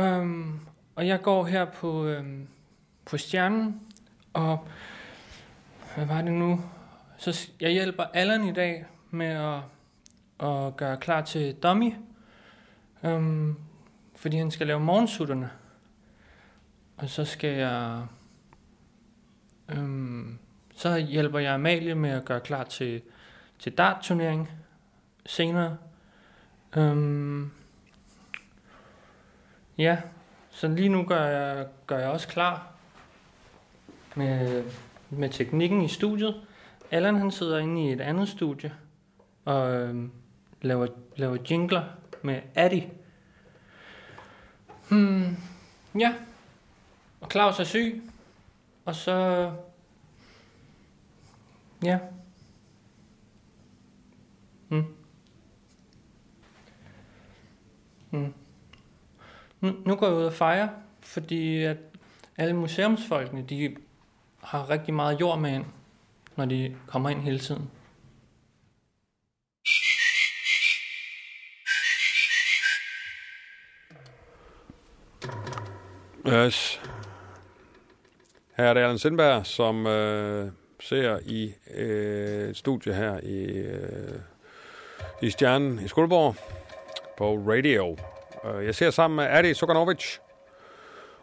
Um, og jeg går her på, øhm, på Stjernen, og hvad var det nu? Så jeg hjælper Allan i dag med at, at gøre klar til Dummy, øhm, fordi han skal lave morgensutterne. Og så skal jeg... Øhm, så hjælper jeg Amalie med at gøre klar til, til dartturnering senere. Øhm, ja, så lige nu gør jeg, gør jeg også klar med, med teknikken i studiet. Allan han sidder inde i et andet studie og øhm, laver, laver jingler med Addy. Hmm, ja, og Claus er syg, og så... Ja. Hmm. Hmm. Nu, nu går jeg ud og fejrer, fordi at alle museumsfolkene, de har rigtig meget jord med ind, når de kommer ind hele tiden. Yes. Her er det Allan Sindberg, som øh, ser i øh, et studie her i, øh, i Stjernen i Skuldborg på radio. Øh, jeg ser sammen med Adi Sukanovic,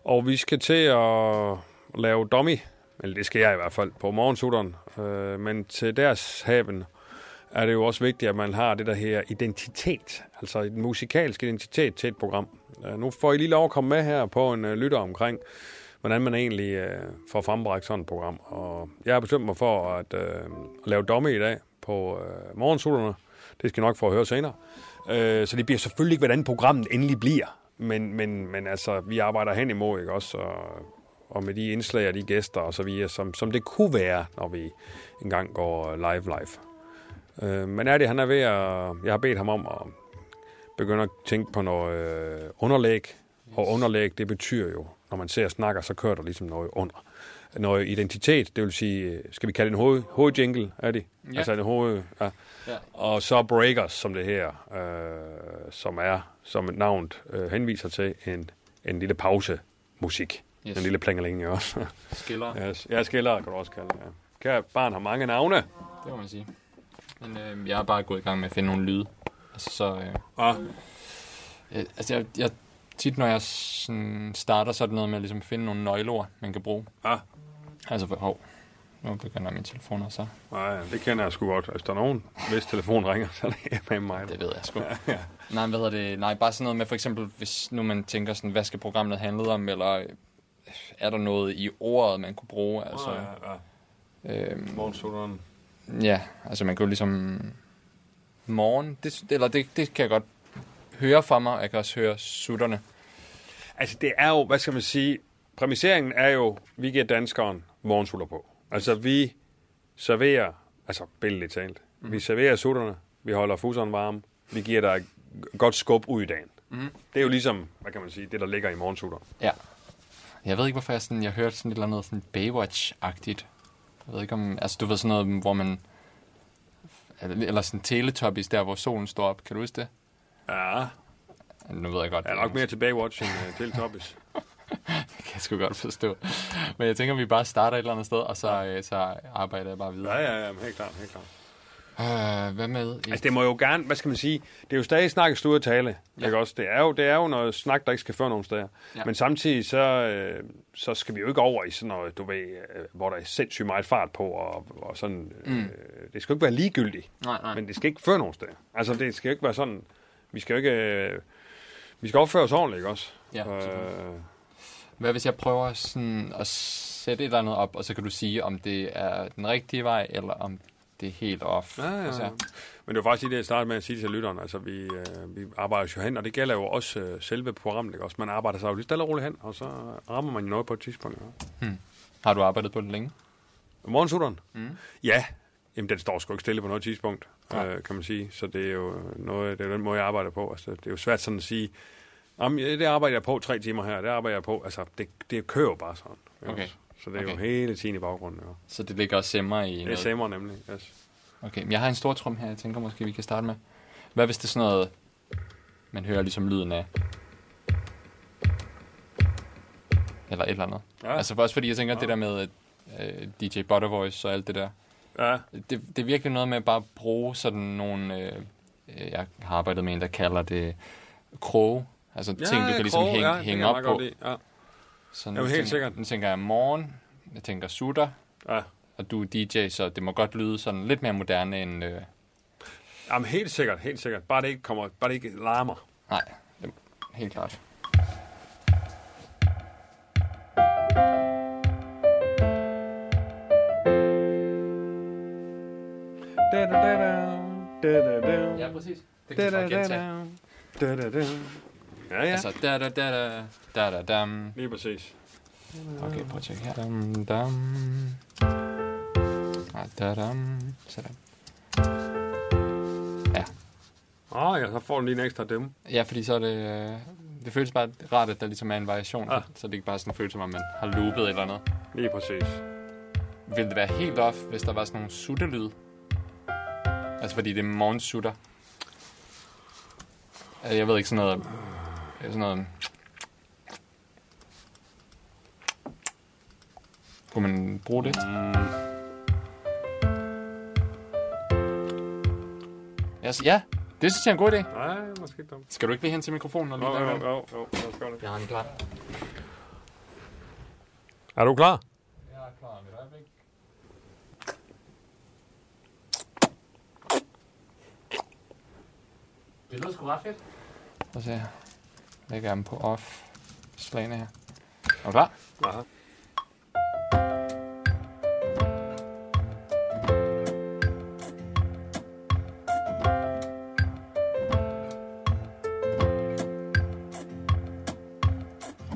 og vi skal til at lave dummy, eller det skal jeg i hvert fald, på morgensutteren. Øh, men til deres haven er det jo også vigtigt, at man har det der her identitet, altså en musikalsk identitet til et program. Øh, nu får I lige lov at komme med her på en lytter omkring, hvordan man egentlig får frembragt sådan et program. Og jeg har bestemt mig for at, uh, lave dummy i dag på uh, morgensutterne. Det skal I nok få at høre senere. Øh, så det bliver selvfølgelig ikke, hvordan programmet endelig bliver. Men, men, men altså, vi arbejder hen imod, ikke også? Og, og med de indslag og de gæster og så videre, som, som det kunne være, når vi engang går live live. Øh, men er det, han er ved at... Jeg har bedt ham om at begynde at tænke på noget øh, underlæg. Og underlæg, det betyder jo, når man ser og snakker, så kører der ligesom noget under noget identitet, det vil sige, skal vi kalde det en hoved, hovedjingle, er det? Ja. Altså en hoved, ja. Ja. Og så Breakers, som det her, øh, som er, som et navn øh, henviser til, en, en lille pause musik. Yes. En lille plingeling også. Skiller. yes. Ja, skiller kan du også kalde det. Ja. Kære barn har mange navne. Det må man sige. Men øh, jeg er bare gået i gang med at finde nogle lyde. Altså så... Øh, ah. øh, altså jeg, jeg tit når jeg sådan starter, så er det noget med at ligesom finde nogle nøgleord, man kan bruge. Ah. Altså, for, hov, nu begynder min telefon også. Nej, det kender jeg sgu godt. Hvis der er nogen, hvis telefon ringer, så er det med mig. Det ved jeg sgu. Ja, ja. Nej, hvad hedder det? Nej, bare sådan noget med for eksempel, hvis nu man tænker sådan, hvad skal programmet handle om, eller øh, er der noget i ordet, man kunne bruge? Altså, ja, ja. Øhm, Morgensutteren. Ja, altså man jo ligesom... Morgen, det, eller det, det kan jeg godt høre fra mig, jeg kan også høre sutterne. Altså det er jo, hvad skal man sige, præmiseringen er jo, vi giver danskeren morgensutter på. Altså vi serverer, altså billedligt talt, mm. vi serverer sutterne, vi holder fusseren varme, vi giver dig godt skub ud i dagen. Mm. Det er jo ligesom, hvad kan man sige, det der ligger i morgensutter. Ja. Jeg ved ikke, hvorfor jeg sådan, jeg hørte sådan et eller andet sådan Baywatch-agtigt. Jeg ved ikke om, altså du ved sådan noget, hvor man, eller sådan Teletubbies der, hvor solen står op. Kan du huske det? Ja. Nu ved jeg godt. Jeg er nok mere til Baywatch end uh, Teletubbies. det kan jeg sgu godt forstå. Men jeg tænker, at vi bare starter et eller andet sted, og så. Øh, så arbejder jeg bare videre. Ja, ja, ja, helt klart, helt klart. Uh, hvad med? Altså, det må jo gerne, hvad skal man sige, det er jo stadig snak, stod og tale, ja. ikke også? Det er, jo, det er jo noget snak, der ikke skal føre nogen steder. Ja. Men samtidig, så, øh, så skal vi jo ikke over i sådan noget, du ved, øh, hvor der er sindssygt meget fart på, og, og sådan, mm. øh, det skal jo ikke være ligegyldigt, nej, nej. men det skal ikke føre nogen steder. Altså, det skal jo ikke være sådan, vi skal jo ikke, øh, vi skal opføre os ordentligt, ikke også? Ja, øh, hvad hvis jeg prøver sådan at, sætte et eller andet op, og så kan du sige, om det er den rigtige vej, eller om det er helt off. Ja, ja, Altså, ja. Men det var faktisk det, jeg startede med at sige til lytteren. Altså, vi, øh, vi arbejder jo hen, og det gælder jo også øh, selve programmet. Ikke? Også man arbejder sig jo lige stille og roligt hen, og så rammer man jo noget på et tidspunkt. Ja. Har du arbejdet på det længe? Morgensutteren? Mm. Ja. Jamen, den står sgu ikke stille på noget tidspunkt, Nej. øh, kan man sige. Så det er jo noget, det er den måde, jeg arbejder på. Altså, det er jo svært sådan at sige, Jamen, det arbejder jeg på tre timer her, det arbejder jeg på. Altså, det, det kører jo bare sådan. ikke Okay. Så det er Okay. jo hele tiden i baggrunden. Ja. Så det ligger og simmer i Det noget? stemmer nemlig, yes. Okay, men jeg har en stor trum her, jeg tænker måske, vi kan starte med. Hvad hvis det er sådan noget, man hører ligesom lyden af? Eller et eller andet. Ja. Altså også fordi jeg tænker, Ja. det der med øh, DJ Buttervoice og alt det der. Ja, Det, det er virkelig noget med at bare bruge sådan nogle... Øh, øh, jeg har arbejdet med en, der kalder det kroge. Altså ja ting, du kan ligesom krog, hænge, ja, hænge jeg op på. Ja. Så Jamen, nu helt tænker, sikkert. Nu tænker jeg morgen, jeg tænker sutter, ja. og du er DJ, så det må godt lyde sådan lidt mere moderne end... Øh, Jamen, helt sikkert, helt sikkert. Bare det ikke, kommer, bare det ikke larmer. nej, det, helt klart. Ja, præcis. Det kan du gentage. Ja, ja. Altså, da da da da da da dam. Lige præcis. Okay, prøv at tjekke her. Dam, dam. Ah, da dam. Sådan. Åh, oh, ja, så får du lige en ekstra dem. Ja, fordi så er det... øh, Det føles bare rart, at der ligesom er en variation. Ah. Så det ikke bare sådan føles som, om man har loopet et eller andet. Lige præcis. Vil det være helt off, hvis der var sådan nogle suttelyd? Altså fordi det er morgensutter. Altså, Jeg ved ikke sådan noget... Sådan noget... Kunne man bruge det? Mm, Altså, ja, det synes jeg er en god idé. nej, måske ikke dumt. Skal du ikke lige hen til mikrofonen og lige Jo, jo, jo, jo, det. Jeg har den klar. Er du klar? Jeg er klar øjeblik. Det lyder sgu ret fedt. Lad os se her. Lægger jeg dem på off slagene her. Er du klar? Aha.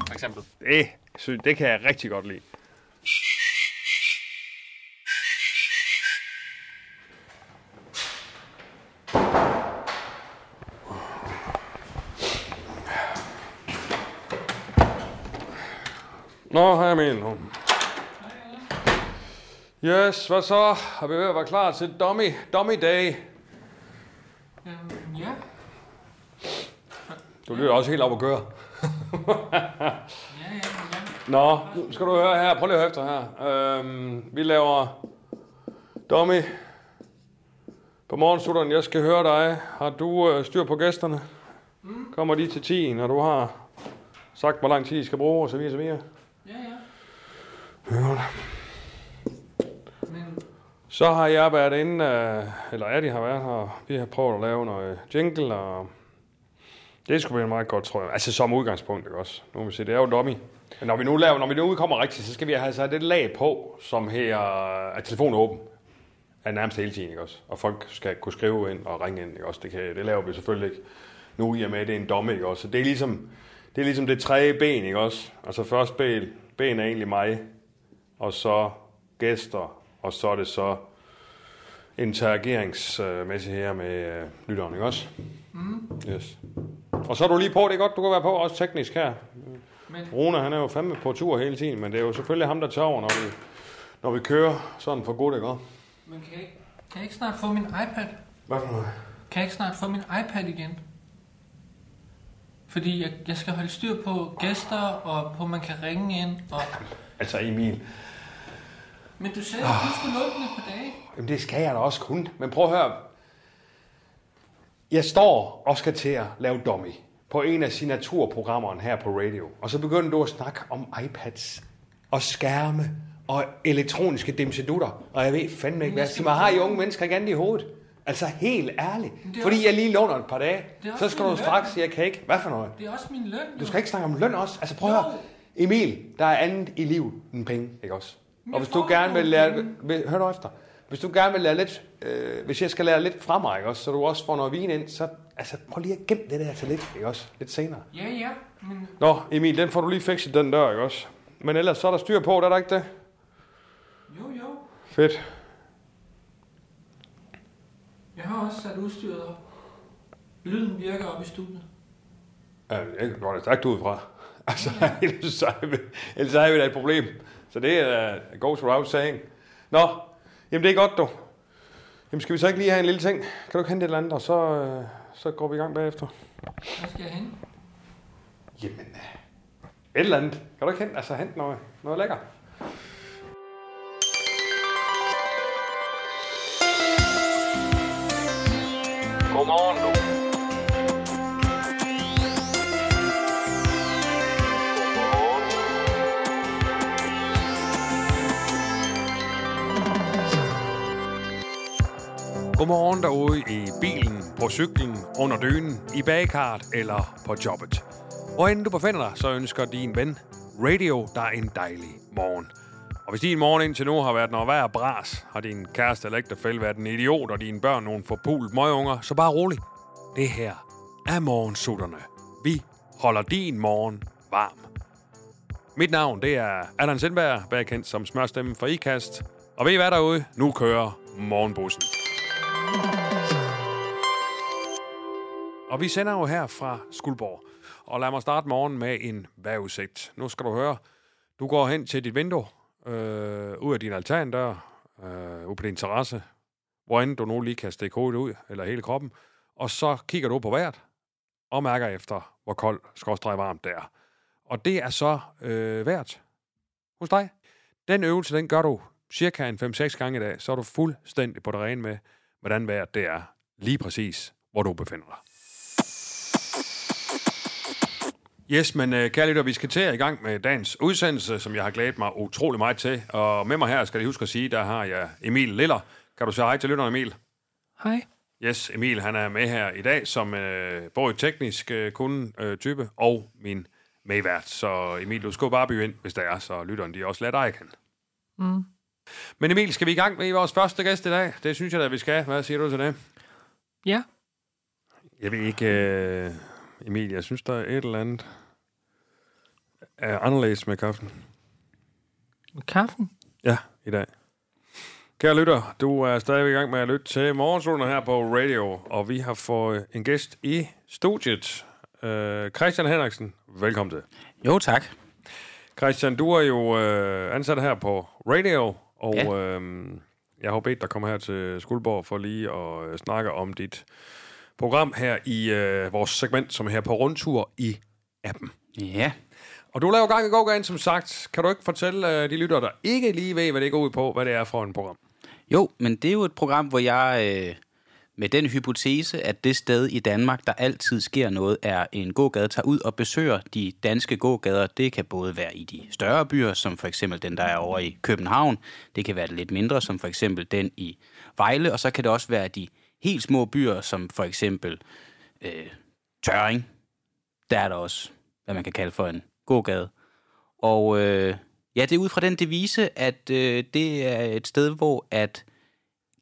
For eksempel. Det, det kan jeg rigtig godt lide. Nå, hej Emil. Yes, hvad så? Er vi ved at være klar til Dummy, dummy Day? Øhm, ja. Du lyder også helt op at køre. Ja, ja, ja. Nå, nu skal du høre her. Prøv lige at høre efter her. Øhm, vi laver Dummy på morgensutteren. Jeg skal høre dig. Har du øh, styr på gæsterne? Mm. Kommer de til 10, når du har sagt, hvor lang tid de skal bruge, og så videre, så videre. Ja, ja. Hørt. Men så har jeg været inde, øh, eller Adi har været her, vi har prøvet at lave noget jingle, og det skulle blive meget godt, tror jeg. Altså som udgangspunkt, ikke også? Nu må vi se, det er jo dummy. Men når vi nu laver, når vi nu udkommer rigtigt, så skal vi have sat et lag på, som her, at telefonen åben. Er nærmest hele tiden, ikke også? Og folk skal kunne skrive ind og ringe ind, ikke også? Det, kan, det laver vi selvfølgelig ikke nu i og med, at det er en domme, ikke også? Så det er ligesom det, er ligesom det tredje ben, ikke også? Altså først ben, ben er egentlig mig, og så gæster, og så er det så interageringsmæssigt her med øh, lytteren, ikke også? Mm. Yes. Og så er du lige på, det er godt, du kan være på, også teknisk her. Men- Rune, han er jo fandme på tur hele tiden, men det er jo selvfølgelig ham, der tager over, når vi, når vi kører sådan for godt, ikke også? Men kan jeg, ikke, kan jeg ikke snart få min iPad? Hvad for noget? Kan jeg ikke snart få min iPad igen? Fordi jeg, jeg skal holde styr på gæster, og på, man kan ringe ind. Og... Altså Emil, Men du sagde, at du skulle lukke den et par dage. Jamen, det skal jeg da også kun. Men prøv at høre. Jeg står og skal til at lave dummy på en af signaturprogrammerne her på radio. Og så begynder du at snakke om iPads og skærme og elektroniske dimsedutter. Og jeg ved fandme ikke, hvad mig, har I unge mennesker ikke andet i hovedet? Altså helt ærligt. Fordi også- jeg lige låner et par dage, så skal du straks sige, jeg kan ikke. Hvad for noget? Det er også min løn. Du skal ikke snakke om løn også. Altså prøv at Jo. høre. Emil, der er andet i livet end penge, ikke også? Og hvis du gerne vil lære... Hør nu efter. Hvis du gerne vil lære lidt... Øh, hvis jeg skal lære lidt fra mig, ikke også? Så du også får noget vin ind, så... Altså, prøv lige at gemme det der til lidt, ikke også? Lidt senere. Ja, ja, men Nå, Emil, den får du lige fikset, den dør, ikke også? Men ellers så er der styr på, det er der ikke det? jo, jo. Fedt. Jeg har også sat udstyret op. Lyden virker op i studiet. Ja, jeg går da stærkt ud fra. Altså, ellers så er vi, ellers er vi da et problem. Så det er uh, goes without saying. Nå, jamen det er godt, du. Jamen skal vi så ikke lige have en lille ting? Kan du ikke hente et eller andet, og så, uh, så går vi i gang bagefter? Hvad skal jeg hen? Jamen, uh, et eller andet. Kan du ikke hente, altså, hente noget, noget lækker? Godmorgen, Godmorgen derude i bilen, på cyklen, under dynen, i bagkart eller på jobbet. Hvor end du befinder dig, så ønsker din ven Radio dig en dejlig morgen. Og hvis din morgen indtil nu har været noget værd bras, har din kæreste eller ægtefælde været en idiot, og dine børn nogle forpult møgunger, så bare rolig. Det her er morgensutterne. Vi holder din morgen varm. Mit navn, det er Allan Sindberg, bedre kendt som smørstemmen for IKAST. Og ved I hvad derude? Nu kører morgenbussen. Og vi sender jo her fra Skuldborg. Og lad mig starte morgen med en vejrudsigt. Nu skal du høre. Du går hen til dit vindue, øh, ud af din altandør, øh, ud på din terrasse, hvor end du nu lige kan stikke hovedet ud, eller hele kroppen. Og så kigger du på vejret, og mærker efter, hvor kold, skorstræk varmt det er. Og det er så øh, vejret hos dig. Den øvelse, den gør du cirka en 5-6 gange i dag, så er du fuldstændig på det rene med, hvordan vejret det er lige præcis, hvor du befinder dig. Yes, men uh, kære lytter, vi skal til at i gang med dagens udsendelse, som jeg har glædet mig utrolig meget til. Og med mig her, skal jeg huske at sige, der har jeg Emil Liller. Kan du sige hej til lytteren, Emil? Hej. Yes, Emil han er med her i dag som uh, både teknisk uh, kunde uh, type og min medvært. Så Emil, du skal bare byde ind, hvis der er, så lytteren de også lader dig kende. Mm. Men Emil, skal vi i gang med vores første gæst i dag? Det synes jeg da, vi skal. Hvad siger du til det? Ja. Jeg ved ikke, øh, Emil, jeg synes, der er et eller andet er anderledes med kaffen. Med kaffen? Ja, i dag. Kære lytter, du er stadig i gang med at lytte til Morgensolen her på radio, og vi har fået en gæst i studiet. Øh, Christian Henriksen, velkommen til. Jo, tak. Christian, du er jo øh, ansat her på radio, og Ja. øh, jeg har bedt dig komme her til Skuldborg for lige at snakke om dit program her i øh, vores segment, som er her på rundtur i appen. Ja. Og du laver gang i gågaden, som sagt. Kan du ikke fortælle uh, de lyttere, der ikke lige ved, hvad det går ud på, hvad det er for en program? Jo, men det er jo et program, hvor jeg øh, med den hypotese, at det sted i Danmark, der altid sker noget, er en gågade, tager ud og besøger de danske gågader. Det kan både være i de større byer, som for eksempel den, der er over i København. Det kan være det lidt mindre, som for eksempel den i Vejle. Og så kan det også være de helt små byer, som for eksempel øh, Tøring. Der er der også, hvad man kan kalde for en gågade. Og øh, ja, det er ud fra den devise, at øh, det er et sted, hvor at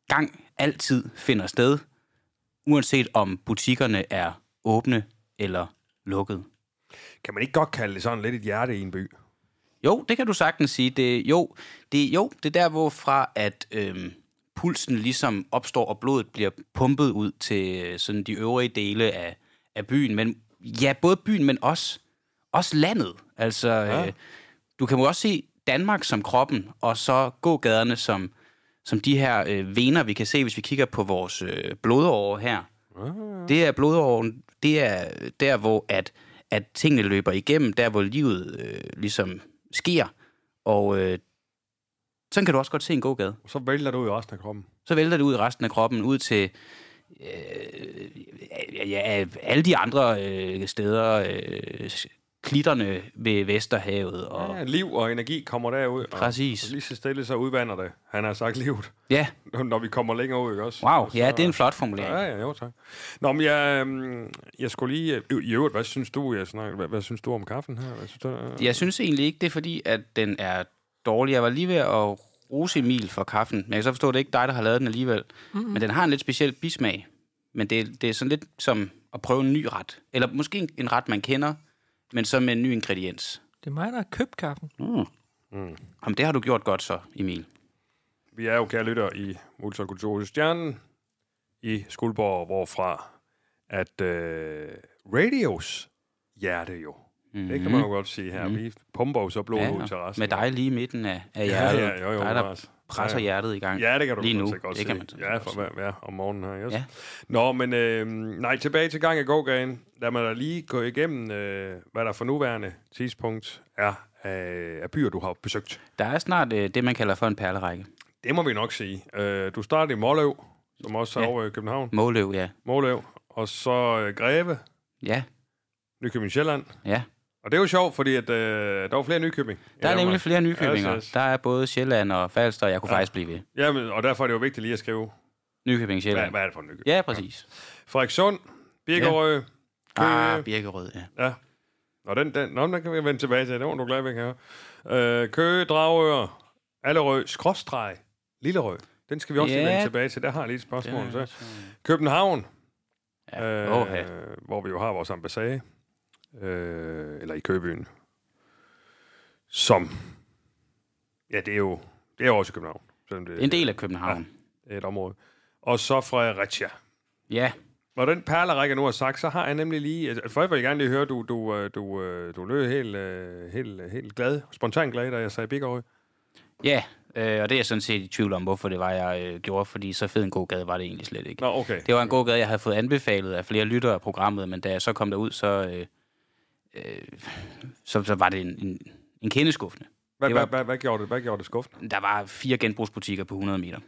gang altid finder sted, uanset om butikkerne er åbne eller lukket. Kan man ikke godt kalde det sådan lidt et hjerte i en by? Jo, det kan du sagtens sige. Det, jo, det, jo, det er der, hvorfra at øhm, pulsen ligesom opstår, og blodet bliver pumpet ud til øh, sådan de øvrige dele af, af byen. Men ja, både byen, men også, også landet. Altså, ja. øh, du kan jo også se Danmark som kroppen, og så gågaderne som, som de her øh, vener, vi kan se, hvis vi kigger på vores øh, blodårer her. Det er blodåren, det er der, hvor at, at tingene løber igennem, der hvor livet øh, ligesom sker. Og øh, sådan kan du også godt se en gågade. Så vælter du i resten af kroppen. Så vælter det ud i resten af kroppen, ud til øh, ja, ja, alle de andre øh, steder, øh, klitterne ved Vesterhavet. Og, Ja, liv og energi kommer derud. Præcis. Og lige så stille så udvander det. Han har sagt livet, ja, når vi kommer længere ud, ikke også? wow, Og ja, så- det er en flot formulering. Ja, ja, jo, tak. Nå, men jeg, øhm, jeg skulle lige... øh, I øvrigt, hvad synes du, jeg snakker, hvad, hvad synes du om kaffen her? Hvad synes du, øh? Jeg synes egentlig ikke, det er fordi, at den er dårlig. Jeg var lige ved at rose Emil for kaffen, men jeg kan så forstå, at det er ikke dig, der har lavet den alligevel. Mm-hmm. Men den har en lidt speciel bismag. Men det, er- det er sådan lidt som at prøve en ny ret. Eller måske en, en ret, man kender, men så med en ny ingrediens. Det er mig, der har købt kaffen. Mm. Mm. Jamen, det har du gjort godt så, Emil. Vi er jo, kære lytter, i Multikultur Stjernen i Skuldborg, hvorfra at øh, radios hjerte jo. Mm-hmm. Det kan man jo godt sige her. Vi pumper jo så blod Ja, ud til resten. med dig lige i midten af, af Ja, hjertet. ja, jo, jo, dig, der. Presser Ja, ja. hjertet i gang. Ja, det kan du lige nu. godt det se. kan man ja, for hver om morgenen her. Yes. Ja. Nå, men øh, nej, tilbage til gang i gågaden. Lad mig da lige gå igennem, øh, hvad der for nuværende tidspunkt er af, af byer, du har besøgt. Der er snart øh, det, man kalder for en perlerække. Det må vi nok sige. Øh, du startede i Måløv, som også er Ja. over i København. Måløv, ja. Måløv. Og så øh, Greve, Ja, Nykøbing Sjælland. ja. Og det er jo sjovt, fordi at, øh, der var flere Nykøbing. Der er nemlig flere Nykøbinger. Yes, yes. Der er både Sjælland og Falster, og jeg kunne ja. faktisk blive ved. Jamen, og derfor er det jo vigtigt lige at skrive, Nykøbing hvad, Sjælland. hvad er det for en Nykøbing? Ja, præcis. Frederikssund, Birkerød, Køge. Ah, Birkerød, ja. Ja. Nå, den, den, nå, den kan vi vende tilbage til. Det var du glad ved, høre. Øh, Køge, Dragør, Allerød, Skråstreg, Lillerød. Den skal vi også Ja. lige vende tilbage til. Der har jeg lige et spørgsmål. Så. København, Ja. øh, ja. hvor vi jo har vores ambassade, øh, eller i Købyen, som, ja, det er jo, det er jo også i København. Selvom det En del af København. er et område. Og så Fredericia. Ja, Når den perlerække nu er sagt, så har jeg nemlig lige... Altså, vil jeg gerne lige høre, du, du, øh, du, øh, du lød helt, øh, helt, helt glad, spontant glad, da jeg sagde Biggerød. ja. Øh, og det er jeg sådan set i tvivl om, hvorfor det var, jeg øh, gjorde, fordi så fed en god gade var det egentlig slet ikke. Nå, okay. Det var en god gade, jeg havde fået anbefalet af flere lyttere af programmet, men da jeg så kom derud, så, øh, øh, så, så var det en, en, en kendeskuffende. Hvad, var- hvad, hvad, hvad, gjorde det, hvad gjorde det skuffende? Der var fire genbrugsbutikker på 100 meter.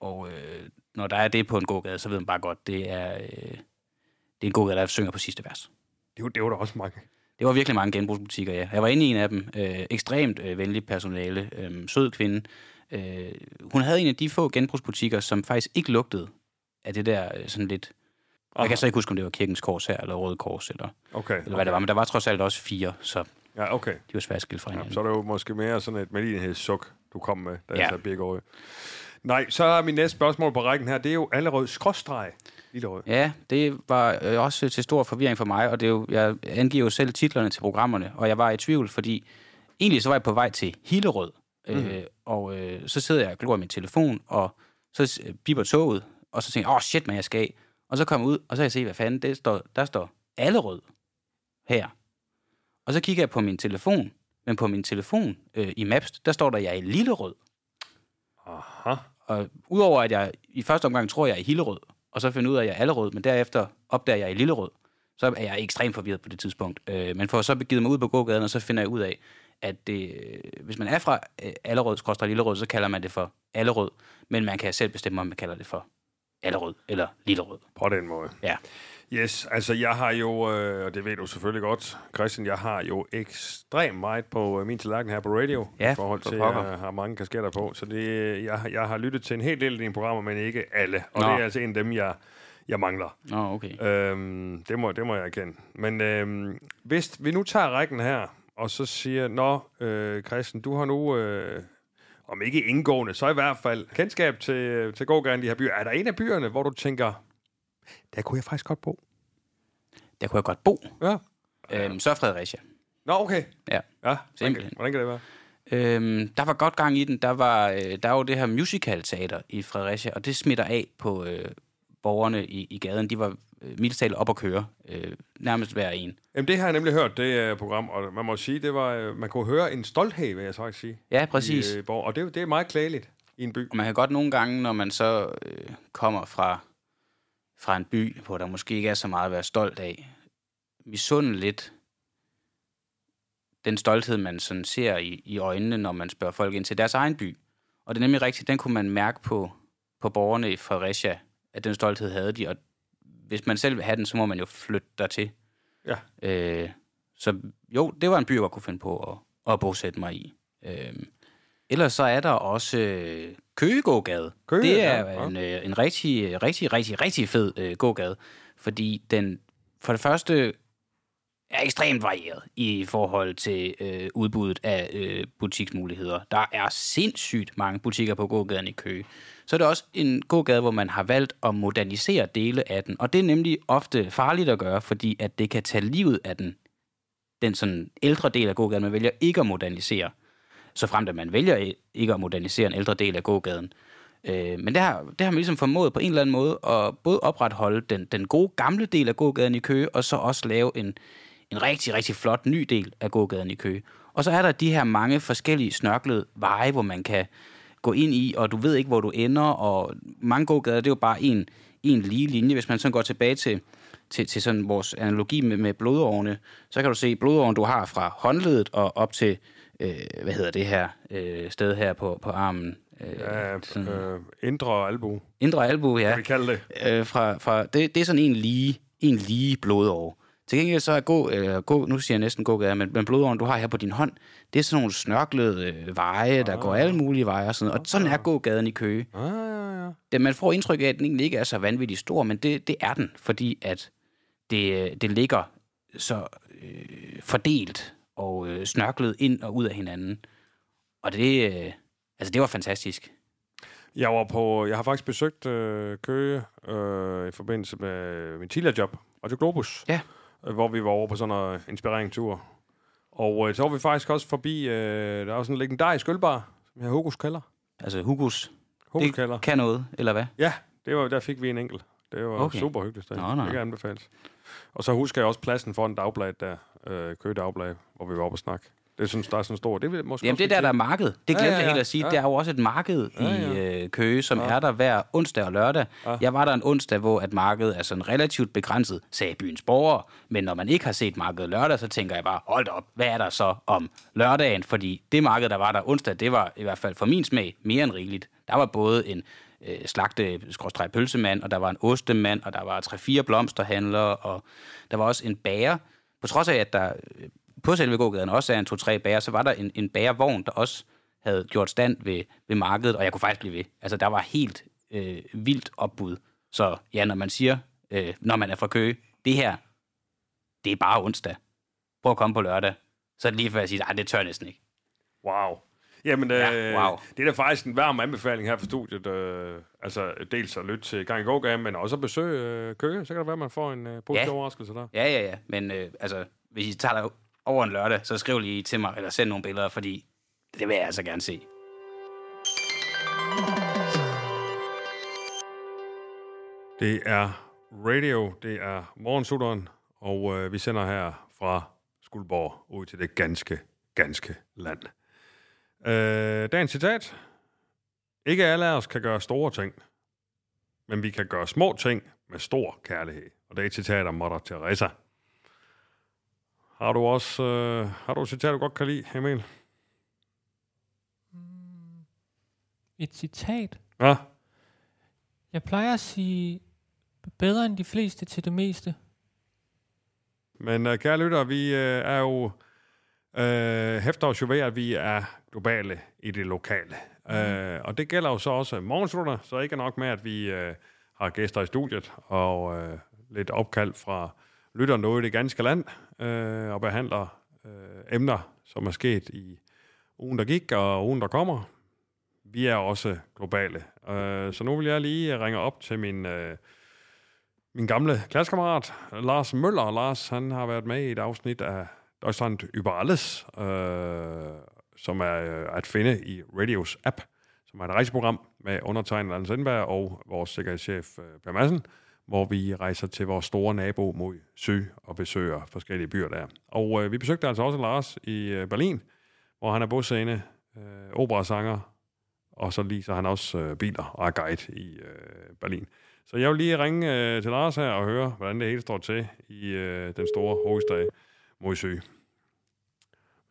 Og øh, når der er det på en gågade, så ved man bare godt, det er, øh, det er en gågade, der synger på sidste vers. Det, var- det var der også mange. Det var virkelig mange genbrugsbutikker, ja. Jeg var inde i en af dem. Øh, ekstremt øh, venlig personale. Øh, sød kvinde. Øh, hun havde en af de få genbrugsbutikker, som faktisk ikke lugtede af det der øh, sådan lidt... Jeg kan så ikke huske, om det var Kirkens Kors her, eller Røde Kors, eller, Okay. eller hvad det var. Men der var trods alt også fire, så Ja, okay. de var svært skilt fra Ja, hinanden. så er det jo måske mere sådan et medlidenhedssuk, du kom med, da jeg Ja. sagde Biggerød. Nej, så er min næste spørgsmål på rækken her. Det er jo allerede skråstreg. Lillerød. Ja, det var øh, også til stor forvirring for mig, og det er jo, jeg angiver jo selv titlerne til programmerne, og jeg var i tvivl, fordi egentlig så var jeg på vej til Hillerød, mm. øh, og øh, så sidder jeg og glor i min telefon, og så øh, biber toget, og så tænker jeg, åh oh, shit, man, jeg skal af. Og så kommer jeg ud, og så kan jeg se, hvad fanden, det står, der står Allerød her. Og så kigger jeg på min telefon, men på min telefon øh, i Maps, der står der, jeg er i Lillerød. Aha. Og udover at jeg i første omgang tror, jeg er i Hillerød, og så finder ud af, at jeg er Allerød, men derefter opdager jeg i Lillerød, så er jeg ekstremt forvirret på det tidspunkt. Øh, men får så begivet mig ud på gågaden, og så finder jeg ud af, at det, øh, hvis man er fra øh, Allerød, Lillerød, så kalder man det for Allerød, men man kan selv bestemme, om man kalder det for Allerød eller Lillerød. På den måde. Ja. Yes, altså jeg har jo, øh, og det ved du selvfølgelig godt, Christian, jeg har jo ekstremt meget på øh, min tallerken her på radio, Ja, i forhold for til, at jeg har mange kasketter på, så det, jeg, jeg har lyttet til en hel del af dine programmer, men ikke alle, og Nå. det er altså en af dem, jeg, jeg mangler. Nå, okay. Øhm, det, må, det må jeg erkende. Men øhm, hvis vi nu tager rækken her, og så siger, Nå, øh, Christian, du har nu, øh, om ikke indgående, så i hvert fald kendskab til, til gågaden i de her byer. Er der en af byerne, hvor du tænker, der kunne jeg faktisk godt bo? Der kunne jeg godt bo. Ja. Øhm, så Fredericia. Nå, okay. Ja. Ja, Simpelthen. hvordan kan det være? Øhm, der var godt gang i den. Der var, øh, der var jo det her musical-teater i Fredericia, og det smitter af på øh, borgerne i, i gaden. De var øh, mildt talt op at køre, øh, nærmest hver en. Jamen, det har jeg nemlig hørt, det uh, program, og man må sige, det var, øh, man kunne høre en stolthed, vil jeg så sige. Ja, præcis. I, Borg, og det, det er meget klædeligt i en by. Og man kan godt nogle gange, når man så øh, kommer fra, fra en by, hvor der måske ikke er så meget at være stolt af, misunde lidt den stolthed, man sådan ser i, i øjnene, når man spørger folk ind til deres egen by. Og det er nemlig rigtigt, den kunne man mærke på, på borgerne i Fredericia, at den stolthed havde de, og hvis man selv vil have den, så må man jo flytte dertil. Ja. Øh, Så jo, det var en by, jeg kunne finde på at, at bosætte mig i. Øh, ellers så er der også øh, Køgegågade. Køge, det er ja, ja. en, øh, en rigtig, rigtig, rigtig, rigtig fed øh, gågade, fordi den for det første er ekstremt varieret i forhold til øh, udbuddet af øh, butiksmuligheder. Der er sindssygt mange butikker på gågaden i Køge. Så er det også en gågade, hvor man har valgt at modernisere dele af den, og det er nemlig ofte farligt at gøre, fordi at det kan tage livet af den, den sådan ældre del af gågaden. Man vælger ikke at modernisere, så frem at man vælger ikke at modernisere en ældre del af gågaden. Øh, men det har, det har man ligesom formået på en eller anden måde at både opretholde den, den gode gamle del af gågaden i Køge, og så også lave en, en rigtig, rigtig flot ny del af gågaden i Køge. Og så er der de her mange forskellige snørklede veje, hvor man kan gå ind i, og du ved ikke, hvor du ender, og mange gågader, det er jo bare en, en lige linje. Hvis man sådan går tilbage til, til, til sådan vores analogi med, med blodårene, så kan du se blodåren, du har fra håndledet og op til, øh, hvad hedder det her øh, sted her på, på armen? Øh, Ja, sådan- øh, indre albu, Indre albu, ja. kan vi kalde det. Øh, fra, fra, det, det er sådan en lige, en lige blodår. Til gengæld så er gå, øh, gå, nu siger jeg næsten gågade, men, men blodåren, du har her på din hånd, det er sådan nogle snørklede øh, veje, der går alle mulige veje og sådan noget. Og sådan er gågaden i Køge. Ah, ja, ja. Det, man får indtryk af, at den egentlig ikke er så vanvittigt stor, men det, det er den, fordi at det, øh, det ligger så øh, fordelt og øh, snørklet ind og ud af hinanden. Og det, øh, altså det var fantastisk. Jeg var på, jeg har faktisk besøgt øh, Køge øh, i forbindelse med min tidligere job, Radio Globus, Ja. Øh, hvor vi var over på sådan en inspireringstur. Og øh, så var vi faktisk også forbi, øh, der er også en legendarisk ølbar, som hedder Hugos Kælder. Altså Hugos, Hugos det Kælder. kan noget, eller hvad? Ja, det var, der fik vi en enkelt. Det var Okay. okay. super hyggeligt sted. Nå, nå. Det kan anbefales. Og så husker jeg også pladsen for en dagblad der, øh, Køge Dagblad, hvor vi var oppe og snakke. Det synes der er sådan stor. Det vil måske Jamen det er der, der er marked. Det glemte Ja, ja, ja, jeg helt at sige. Ja. Der er jo også et marked Ja, i ja. øh, Køge, som Ja. er der hver onsdag og lørdag. Ja. Jeg var der en onsdag, hvor at markedet er sådan relativt begrænset, sagde byens borgere. Men når man ikke har set markedet lørdag, så tænker jeg bare, hold op, hvad er der så om lørdagen? Fordi det marked, der var der onsdag, det var i hvert fald for min smag mere end rigeligt. Der var både en øh, slagte pølsemand, og der var en ostemand, og der var tre-fire blomsterhandlere, og der var også en bager. På trods af, at der øh, på selve gågaden også er en to-tre bager, så var der en, en bagervogn, der også havde gjort stand ved, ved markedet, og jeg kunne faktisk blive ved. Altså, der var helt øh, vildt opbud. Så ja, når man siger, øh, når man er fra Køge, det her, det er bare onsdag. Prøv at komme på lørdag. Så er det lige før jeg siger, nej, det tør næsten ikke. Wow. Jamen, øh, Ja, wow. det er da faktisk en varm anbefaling her for studiet. Øh, altså, dels at lytte til Gang i Gågaden, men også at besøge øh, Køge. Så kan det være, at man får en øh, positiv Ja. overraskelse der. Ja, ja, ja. Men øh, altså, hvis I tager over en lørdag, så skriv lige til mig, eller send nogle billeder, fordi det vil jeg altså gerne se. Det er radio, det er morgensutteren, og øh, vi sender her fra Skuldborg ud til det ganske, ganske land. Øh, dagens citat. Ikke alle af os kan gøre store ting, men vi kan gøre små ting med stor kærlighed. Og det er et citat af Mother Teresa. Har du også øh, har du et citat, du godt kan lide, Emil? Et citat. Ja, Jeg plejer at sige, bedre end de fleste til det meste. Men uh, kære lytter, vi uh, er jo uh, hæfter os jo ved, at vi er globale i det lokale. Mm. Uh, og det gælder jo så også morgenslutter, så ikke nok med, at vi uh, har gæster i studiet og uh, lidt opkald fra lytterne noget i det ganske land øh, og behandler øh, emner, som er sket i ugen, der gik og ugen, der kommer. Vi er også globale. Øh, så nu vil jeg lige ringe op til min... øh, min gamle klassekammerat, Lars Møller. Lars, han har været med i et afsnit af Deutschland über alles, øh, som er øh, at finde i Radios app, som er et rejseprogram med undertegnet Anders Sindberg og vores sikkerhedschef øh, Per Madsen, hvor vi rejser til vores store nabo mod syd og besøger forskellige byer der. Og øh, vi besøgte altså også Lars i øh, Berlin, hvor han er bosiddende, øh, operasanger, og så lige så han også øh, biler og er guide i øh, Berlin. Så jeg vil lige ringe øh, til Lars her og høre, hvordan det hele står til i øh, den store hovedstad mod syd.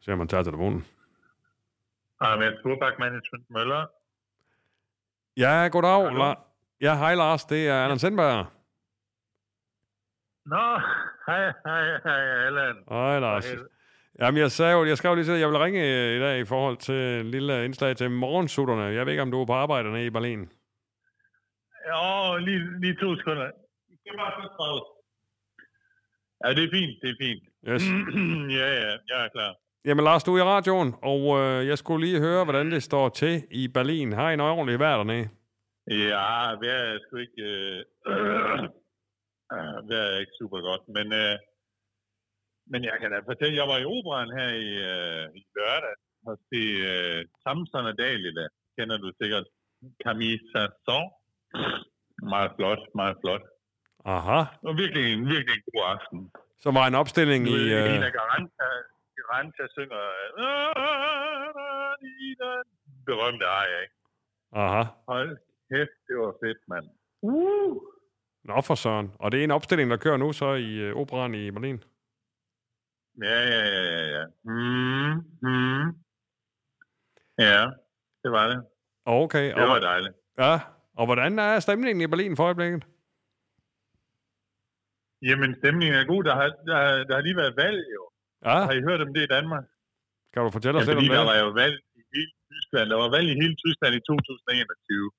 Så man tager telefonen. Ahmed Furbach Management Møller. Ja, goddag. Hallo. La- ja, hej Lars, det er Anders Sindberg. Nå, Hej, hej, hej, Allan. Hej, Lars. Helvede. Jamen, jeg, sagde jo, jeg skrev lige til, at jeg vil ringe øh, i dag i forhold til en lille indslag til morgensutterne. Jeg ved ikke, om du er på arbejde nede i Berlin. Åh, lige, lige to sekunder. Det var så travlt. Ja, det er fint, det er fint. Yes. ja, ja, jeg er klar. Jamen, Lars, du er i radioen, og øh, jeg skulle lige høre, hvordan det står til i Berlin. Har I en ordentlig vejr dernede? Ja, vejret er sgu ikke... Øh, øh, vejret er ikke super godt, men, øh, men jeg kan da fortælle, jeg var i operan her i, øh, i lørdag og se øh, Samson og Dalila. Kender du sikkert Camille Saint-Saëns. Meget flot, meget flot. Aha. Og virkelig en, virkelig en god aften. Så var en opstilling i... Øh, Lina Garanta, Garanta synger berømte arie, ikke? aha. Hold kæft, det var fedt, mand. Uh! Nå for søren. Og det er en opstilling, der kører nu så i øh, operan i Berlin. Ja, ja, ja, ja, ja. Mm, mm. Ja, det var det. Okay. Det var Og, dejligt. ja. Og hvordan er stemningen i Berlin for øjeblikket? Jamen, stemningen er god. Der har, der, der har lige været valg, jo. Ja, Har I hørt om det i Danmark? kan du fortælle Ja, os lidt om fordi der det? var jo valg i hele Tyskland. Der var valg i hele Tyskland i 2021.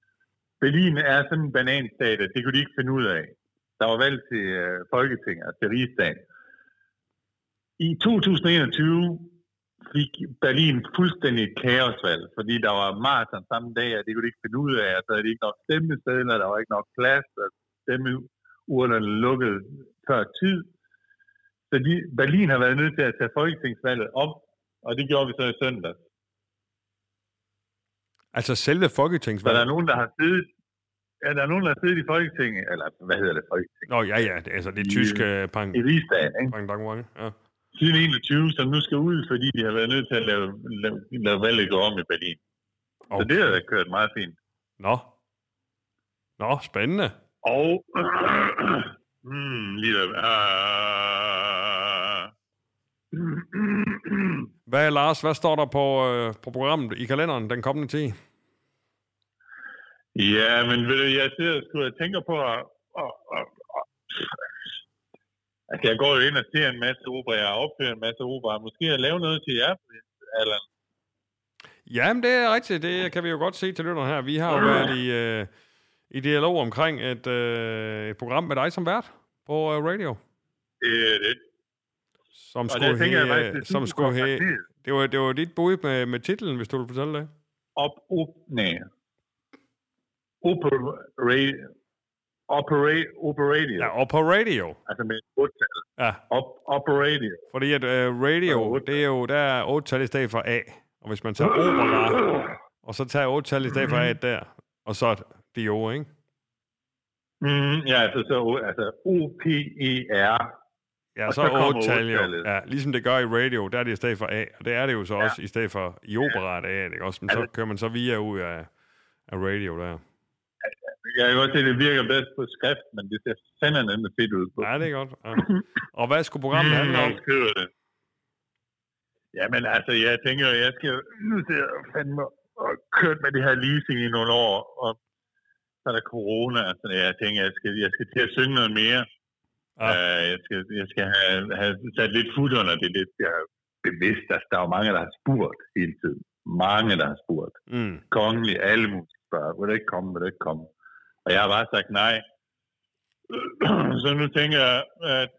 Berlin er sådan en bananstat, at det kunne de ikke finde ud af. Der var valg til øh, Folketinget, altså til Rigsdagen. I 2021 fik Berlin fuldstændig et kaosvalg, fordi der var maraton samme dag, og det kunne de ikke finde ud af, og så havde de ikke nok stemmesedler, der var ikke nok plads, og stemmeurnerne lukkede før tid. Så de, Berlin har været nødt til at tage folketingsvalget op, og det gjorde vi så i søndag. Altså selve Så der er folketingsvalget? nogen, der har siddet, ja, der er nogen, der har siddet i Folketinget, eller hvad hedder det, Folketinget, Nå, ja, ja. Altså det I- tyske øh, pang. i Rigsdagen, ikke? pang, pang, pang. Ja. siden 21, som nu skal ud, fordi de har været nødt til at lave, lave, lave valget gå om i Berlin. Okay. Så det har kørt meget fint. Nå. Nå, spændende. Og... mm, lige der... Uh, Hvad, Lars, hvad står der på, øh, på programmet i kalenderen den kommende tid? ja, men ved du, jeg sidder sgu og tænker på at... at, at, at Altså, jeg går jo ind og ser en masse opera, jeg opfører en masse opera. Måske at lave noget til jer, Allan. Jamen, det er rigtigt. Det kan vi jo godt se til lytterne her. Vi har jo været i, øh, i dialog omkring et, øh, et program med dig som vært på øh, radio. Det er det. Som Og skulle, tænker jeg faktisk, det som skulle kompliceret. det, var, det var dit bud med, med titlen, hvis du vil fortælle det. op, op, nej. Operate, operate, operadio. Ja, og på radio. Altså med et otal. Ja, Op, operadio. fordi at øh, radio, det er jo, der er 8 tal i stedet for A. Og hvis man tager opera, og så tager 8 tal i stedet for A der, og så ord, ikke? Mm, ja, altså, så, altså O-P-E-R. Ja, Og så så er kommer 8 tal jo. Ja, ligesom det gør i radio, der er det i stedet for A. Og det er det jo så også i stedet for i opera, det er det også. Men så kører man så via ud af, af radio der. Jeg kan godt se, at det virker bedst på skrift, men det ser fandme fedt ud på. Ja, det er godt. Ja. Og hvad skulle programmet handle om? skriver det. Jamen altså, jeg tænker, jeg skal nu til at fandme og kørt med det her leasing i nogle år, og så er der corona, så jeg tænker, jeg skal, jeg skal til at synge noget mere. Ja. Ja. Uh, jeg skal, jeg skal have, have sat lidt fod under det. Lidt, jeg er bevidst, at der er jo mange, der har spurgt hele tiden. Mange, der har spurgt. Mm. Kongelig, alle mulige spørger, vil du ikke komme, vil du ikke komme? Og jeg har bare sagt nej. Så nu tænker jeg, at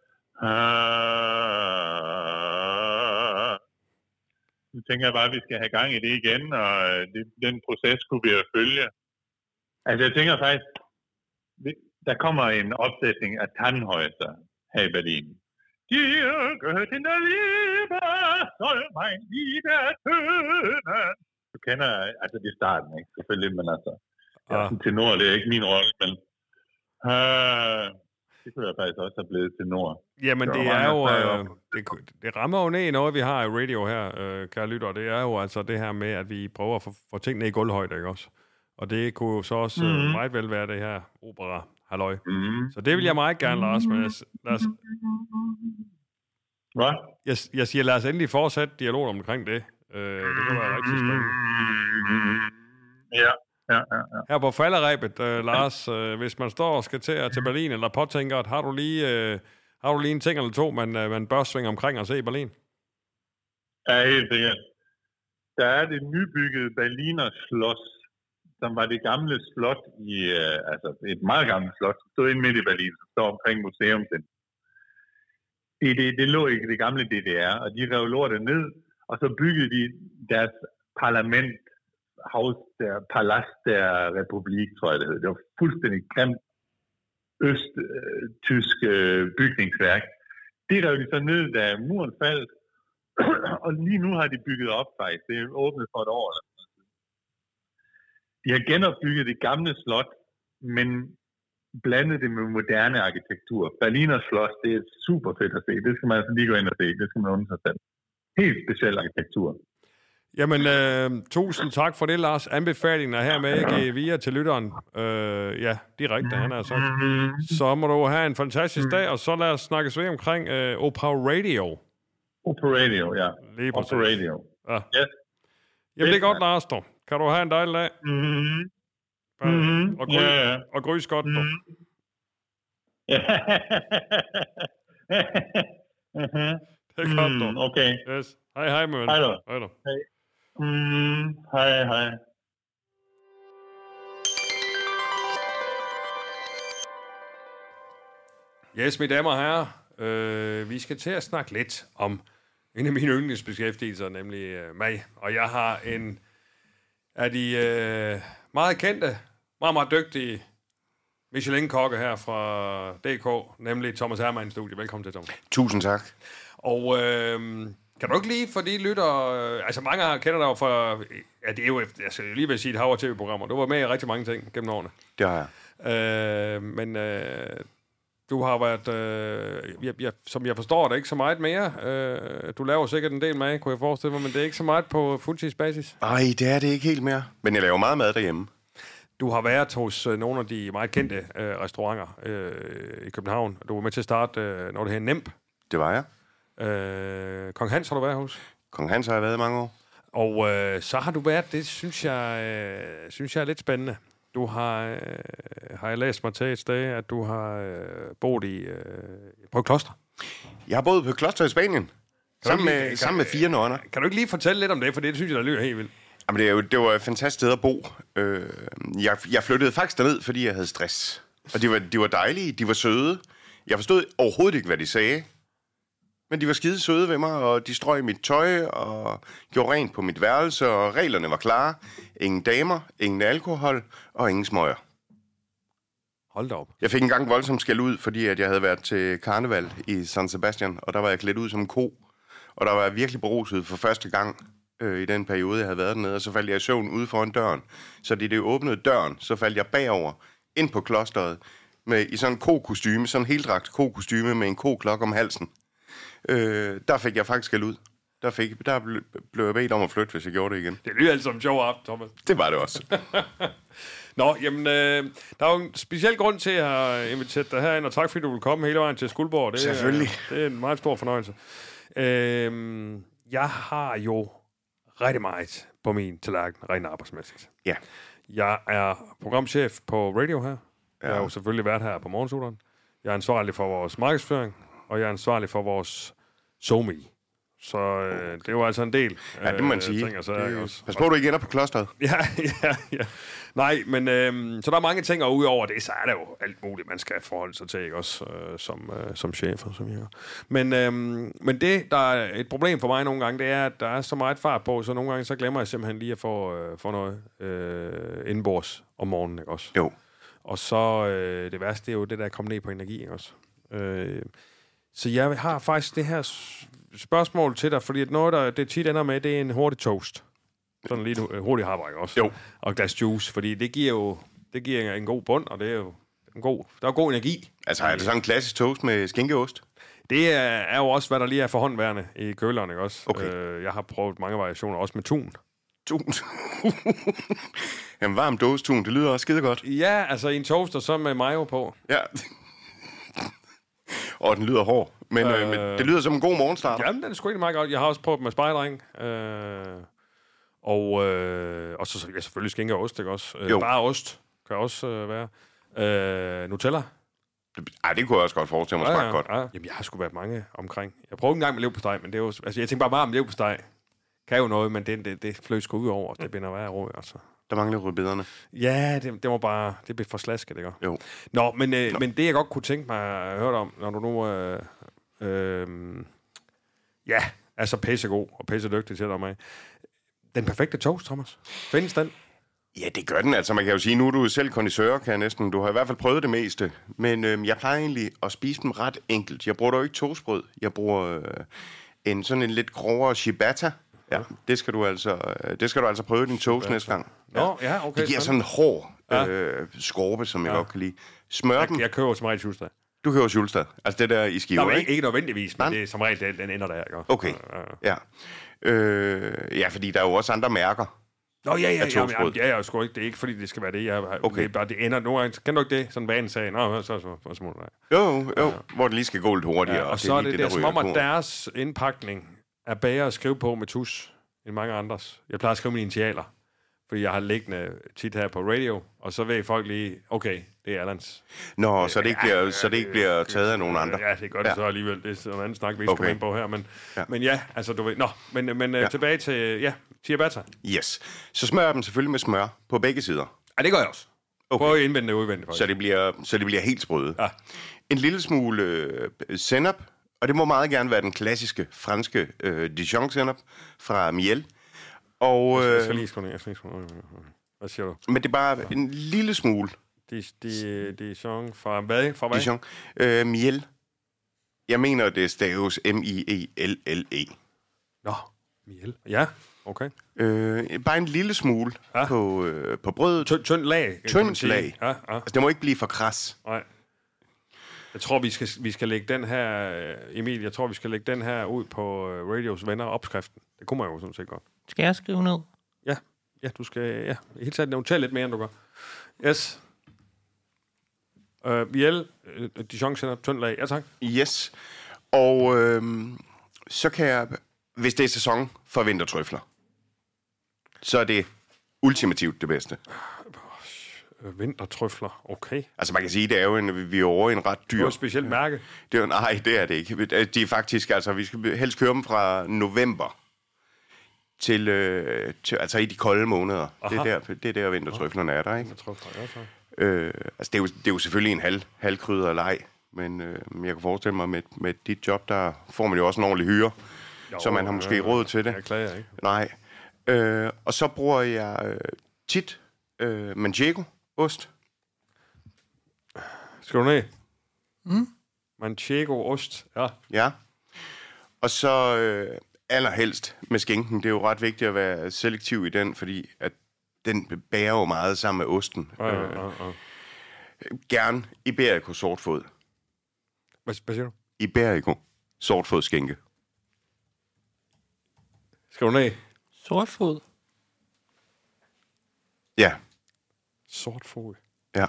uh, nu tænker jeg bare, at vi skal have gang i det igen, og øh, det, den proces kunne vi følge. Altså jeg tænker faktisk, der kommer en opsætning af Tannhäuser her i Berlin. Dir gehört in der Liebe, soll mein Liebe tönen. Du kender, altså det starten, ikke? Selvfølgelig, men altså, jeg er sådan tenor, det er ikke min rolle, men uh, det kunne jeg faktisk også have blevet tenor. Jamen, Der det var er jo... Øh, det, det rammer jo ned noget, vi har i radio her, øh, kære lytter. Det er jo altså det her med, at vi prøver at få, få tingene i gulvhøjde, ikke også? Og det kunne jo så også mm. Mhm. meget vel være det her opera halløj. Mm. Så det vil jeg meget gerne, Lars. Men jeg, lad os, Hvad? jeg, jeg siger, lad os endelig fortsætte dialogen omkring det. Øh, det kan være rigtig spændende. Mm. Ja, ja, ja. ja. Her på falderæbet, øh, Lars, øh, hvis man står og skal til, til Berlin, eller påtænker, at har du lige, øh, har du lige en ting eller to, man, øh, man bør svinge omkring og se i Berlin? Ja, helt sikkert. Der er det nybyggede Berliner Schloss, som var det gamle slot i, øh, altså et meget gammelt slot, som stod inde midt i Berlin, som står omkring museum. Det, det, det lå i det gamle DDR, og de rev lortet ned, og så byggede de deres parlament, Haus der Palast der Republik, tror jeg det hed. Det var fuldstændig grimt østtysk øh, øh, bygningsværk. Det rev de så ned, da muren faldt, og lige nu har de bygget op faktisk. Det er åbnet for et år. Eller. De har genopbygget det gamle slot, men blandet det med moderne arkitektur. Berliner Schloss, det er super fedt at se. Det skal man altså lige gå ind og se. Det skal man undre sig selv. Helt speciel arkitektur. Jamen, øh, tusind tak for det, Lars. Anbefalingen er hermed ikke via til lytteren. Øh, ja, direkte, han er sagt. Så må du have en fantastisk dag, og så lad os snakkes ved omkring øh, Opera Radio. Opera Radio, ja. Lige præcis. Opera Radio. Ja. Yes. Jamen, det er godt, Lars, dog. Kan du have en dejlig dag? Mm-hmm. Mhm. Og, gry, ja. og grys godt. Mhm. Mhm. Det er godt, Mm, okay. Yes. Hej, hej, Møn. Hej då. Hej, dog. Mm, hej, hej. Yes, mine damer og herrer. Øh, vi skal til at snakke lidt om en af mine yndlingsbeskæftigelser, nemlig øh, mig. Og jeg har en af de øh, meget kendte, meget, meget dygtige Michelin-kokke her fra DK, nemlig Thomas Hermann i studiet. Velkommen til, Thomas. Tusind tak. Og øh, kan du ikke lige for de lytter, øh, altså mange har kender dig jo fra, ja det er jo, altså, lige vil sige et hav tv-programmer. Du var med i rigtig mange ting gennem årene. Det har jeg. Øh, men øh, du har været, øh, jeg, jeg, som jeg forstår det, ikke så meget mere. Øh, du laver sikkert en del mad, kunne jeg forestille mig, men det er ikke så meget på fuldtidsbasis. Ej, det er det ikke helt mere. Men jeg laver meget mad derhjemme. Du har været hos øh, nogle af de meget kendte øh, restauranter øh, i København. Du var med til at starte, øh, når det her Nemp. Det var jeg. Øh, Kong Hans har du været hos. Kong Hans har jeg været i mange år. Og øh, så har du været, det synes jeg, øh, synes jeg er lidt spændende. Du har, øh, har jeg læst mig til et sted, at du har øh, boet i, øh, på et kloster. Jeg har boet på et kloster i Spanien. Sammen ikke lige- med, kan- sammen med fire nonner. Kan du ikke lige fortælle lidt om det, for det synes jeg, der lyder helt vildt. Jamen, det, er jo, det var et fantastisk sted at bo. Øh, jeg, jeg flyttede faktisk derned, fordi jeg havde stress. Og de var, de var dejlige, de var søde. Jeg forstod overhovedet ikke, hvad de sagde. Men de var skide søde ved mig, og de strøg mit tøj og gjorde rent på mit værelse, og reglerne var klare. Ingen damer, ingen alkohol og ingen smøger. Hold da op. Jeg fik engang voldsomt skæld ud, fordi at jeg havde været til karneval i San Sebastian, og der var jeg klædt ud som en ko. Og der var jeg virkelig beruset for første gang øh, i den periode, jeg havde været dernede, og så faldt jeg i søvn ude foran døren. Så det, det åbnede døren, så faldt jeg bagover ind på klosteret med, i sådan en ko-kostyme, sådan en heldragt ko-kostyme med en ko-klok om halsen. Øh, der fik jeg faktisk ud. Der, fik, der ble- blev jeg bedt om at flytte, hvis jeg gjorde det igen. Det lyder altså som en sjov aften, Thomas. Det var det også. Nå, jamen, øh, der er jo en speciel grund til, at jeg har inviteret dig herind, og tak fordi du vil komme hele vejen til Skuldborg. Det, er- Selvfølgelig. det er en meget stor fornøjelse. Øh, jeg har jo rigtig meget på min tallerken, rent arbejdsmæssigt. Ja. Jeg er programchef på radio her. Jeg Ja. har jo selvfølgelig været her på morgensuderen. Jeg er ansvarlig for vores markedsføring, og jeg er ansvarlig for vores SoMe. Så øh, det jo altså en del. Ja, det må man øh, sige. Ting og ikke Det, også? pas på, du ikke ender på klosteret. Ja, ja, ja. Nej, men øh, så der er mange ting, og udover det, så er der jo alt muligt, man skal forholde sig til, ikke også, øh, som, øh, som chef og som jeg. Men, øh, men det, der er et problem for mig nogle gange, det er, at der er så meget fart på, så nogle gange, så glemmer jeg simpelthen lige at få, øh, få noget øh, indenbords om morgenen, ikke også? Jo. Og så øh, det værste, det er jo det, der er kommet ned på energi, ikke også? Øh, så jeg har faktisk det her spørgsmål til dig, fordi at noget, der det tit ender med, det er en hurtig toast. Sådan lige en hurtig havrejer også. Jo. Og et glas juice, fordi det giver jo det giver en god bund, og det er jo en god, der er god energi. Altså, er det sådan en klassisk toast med skinkeost? Det er, er jo også, hvad der lige er for håndværende i køleren, ikke også? Okay. Øh, jeg har prøvet mange variationer, også med tun. Tun. Jamen, varm dåsetun, det lyder også skide godt. Ja, altså i en toaster, så med mayo på. Ja. Og den lyder hård. Men, øh, Øh. men det lyder som en god morgenstart. Jamen, den er sgu egentlig meget godt. Jeg har også prøvet med spejdring. Øh, og, øh, og så ja, selvfølgelig skinke og ost, ikke også? Øh, Jo. bare ost kan også øh, være. Øh, Nutella. Ej, det kunne jeg også godt forestille mig smagte godt. ja. Jamen, jeg har sgu været mange omkring. Jeg prøvede en gang med leverpostej, men det er jo... Altså, jeg tænker bare meget om leverpostej. Kan jo noget, men det, det, det fløj sgu ud over, det binder værre råd, altså. Der mangler rødbederne. Ja, det, det var bare... Det blev for slasket, ikke? Jo. Nå, men, øh, Nå. men det, jeg godt kunne tænke mig at høre om, når du nu... Øh, øh, ja, altså pisse god og pisse dygtig til dig mig. Den perfekte toast, Thomas. Findes den? Ja, det gør den. Altså, man kan jo sige, nu er du selv kondisør, kan jeg næsten. Du har i hvert fald prøvet det meste. Men øhm, jeg plejer egentlig at spise dem ret enkelt. Jeg bruger dog ikke toastbrød. Jeg bruger øh, en sådan en lidt grovere ciabatta. Ja, det skal du altså, øh, det skal du altså prøve din toast næste gang. Nå, ja, okay. Det giver sådan en hård øh, skorpe, som jeg Ja. godt kan lide. Smør dem. Jeg, jeg køber som regel Schulstad. Du køber Schulstad. Altså det der i skiver, Nå, ikke? ikke, ikke nødvendigvis, men Nej. det er som regel, den, den ender der, ikke? Okay, Ja, ja. ja. Øh, ja, fordi der er jo også andre mærker. Nå, ja, ja, ja, toastbrød. jamen, ja, jeg sgu ikke, det er ikke, fordi det skal være det. Jeg, Okay. okay. det, er bare, det ender nogle gange, kan du ikke det? Sådan vanen sagde, nå, så, så, så, du da. Jo, jo, hvor det lige skal gå lidt hurtigere. Ja, og så er det, det, der det som om, at deres indpakning er bedre at skrive på med tus end mange andres. Jeg plejer at skrive mine initialer, fordi jeg har liggende tit her på radio, og så ved folk lige, okay, det er Allands. Nå, så det ikke bliver, så det ikke bliver taget af nogen andre. Ja, det gør det Ja. ja. så alligevel. Det er en anden snak, vi ikke okay. Ind på her. Men Ja. ja, men ja altså du ved... Nå, men, men ja. Ja. tilbage til, ja, ciabatta. Yes. Så smører jeg dem selvfølgelig med smør på begge sider. Ja, det gør jeg også. Okay. At indvende og udvende. Så det bliver, så det bliver helt sprøde. Ja. En lille smule øh, sennep, og det må meget gerne være den klassiske franske øh, Dijon-sennep fra Miel. Og, Jeg skal øh, lige skrive ned. Jeg skal lige ned. Hvad siger du? men det er bare en lille smule De, de, de song fra hvad? Fra hvad? Dijon. Øh, Miel. Jeg mener, det staves E M-I-E-L-L-E. Nå, miel. Ja, okay. Øh, bare en lille smule Ja. på, øh, på brødet. Tynd, tynd lag. Tyndt lag. Ja, ja. Altså, det må ikke blive for kras. Nej. Jeg tror, vi skal, vi skal lægge den her, øh, Emil, jeg tror, vi skal lægge den her ud på øh, Radios venner opskriften. Det kunne man jo sådan set godt. Skal jeg skrive ned? Ja, ja du skal, ja, helt taget notere lidt mere, end du gør. Yes. Øh, Miel, øh, Dijon sender tynd lag. Ja, tak. Yes. Og øh, så kan jeg, hvis det er sæson for vintertrøfler, så er det ultimativt det bedste. Øh, vintertrøfler, okay. Altså man kan sige, det er jo en, vi er over en ret Det er dyr... jo et specielt mærke. Det er jo, nej, det er det ikke. De er faktisk, altså vi skal helst køre dem fra november til, øh, til altså i de kolde måneder. Det er, Aha. der, det er der vintertrøflerne er der, ikke? Vintertrøfler, ja, tak. Øh, altså det er, jo, det er jo selvfølgelig en halv, halvkrydder leg, men øh, jeg kan forestille mig, med, med dit job, der får man jo også en ordentlig hyre, Jo, så man har måske ja, råd til det. Jeg klager ikke. Nej. Øh, og så bruger jeg øh, tit øh, Manchego-ost. Skal du ned? Mm. Manchego ost. Ja. Ja. Og så øh, allerhelst med skinken. Det er jo ret vigtigt at være selektiv i den, fordi at den bærer jo meget sammen med osten. Ja, Øh, ja, ja. gerne Iberico sortfod. Hvad, hvad siger du? Iberico sortfod skinke. Skal du ned? Sortfod. Ja, Sort fod. ja.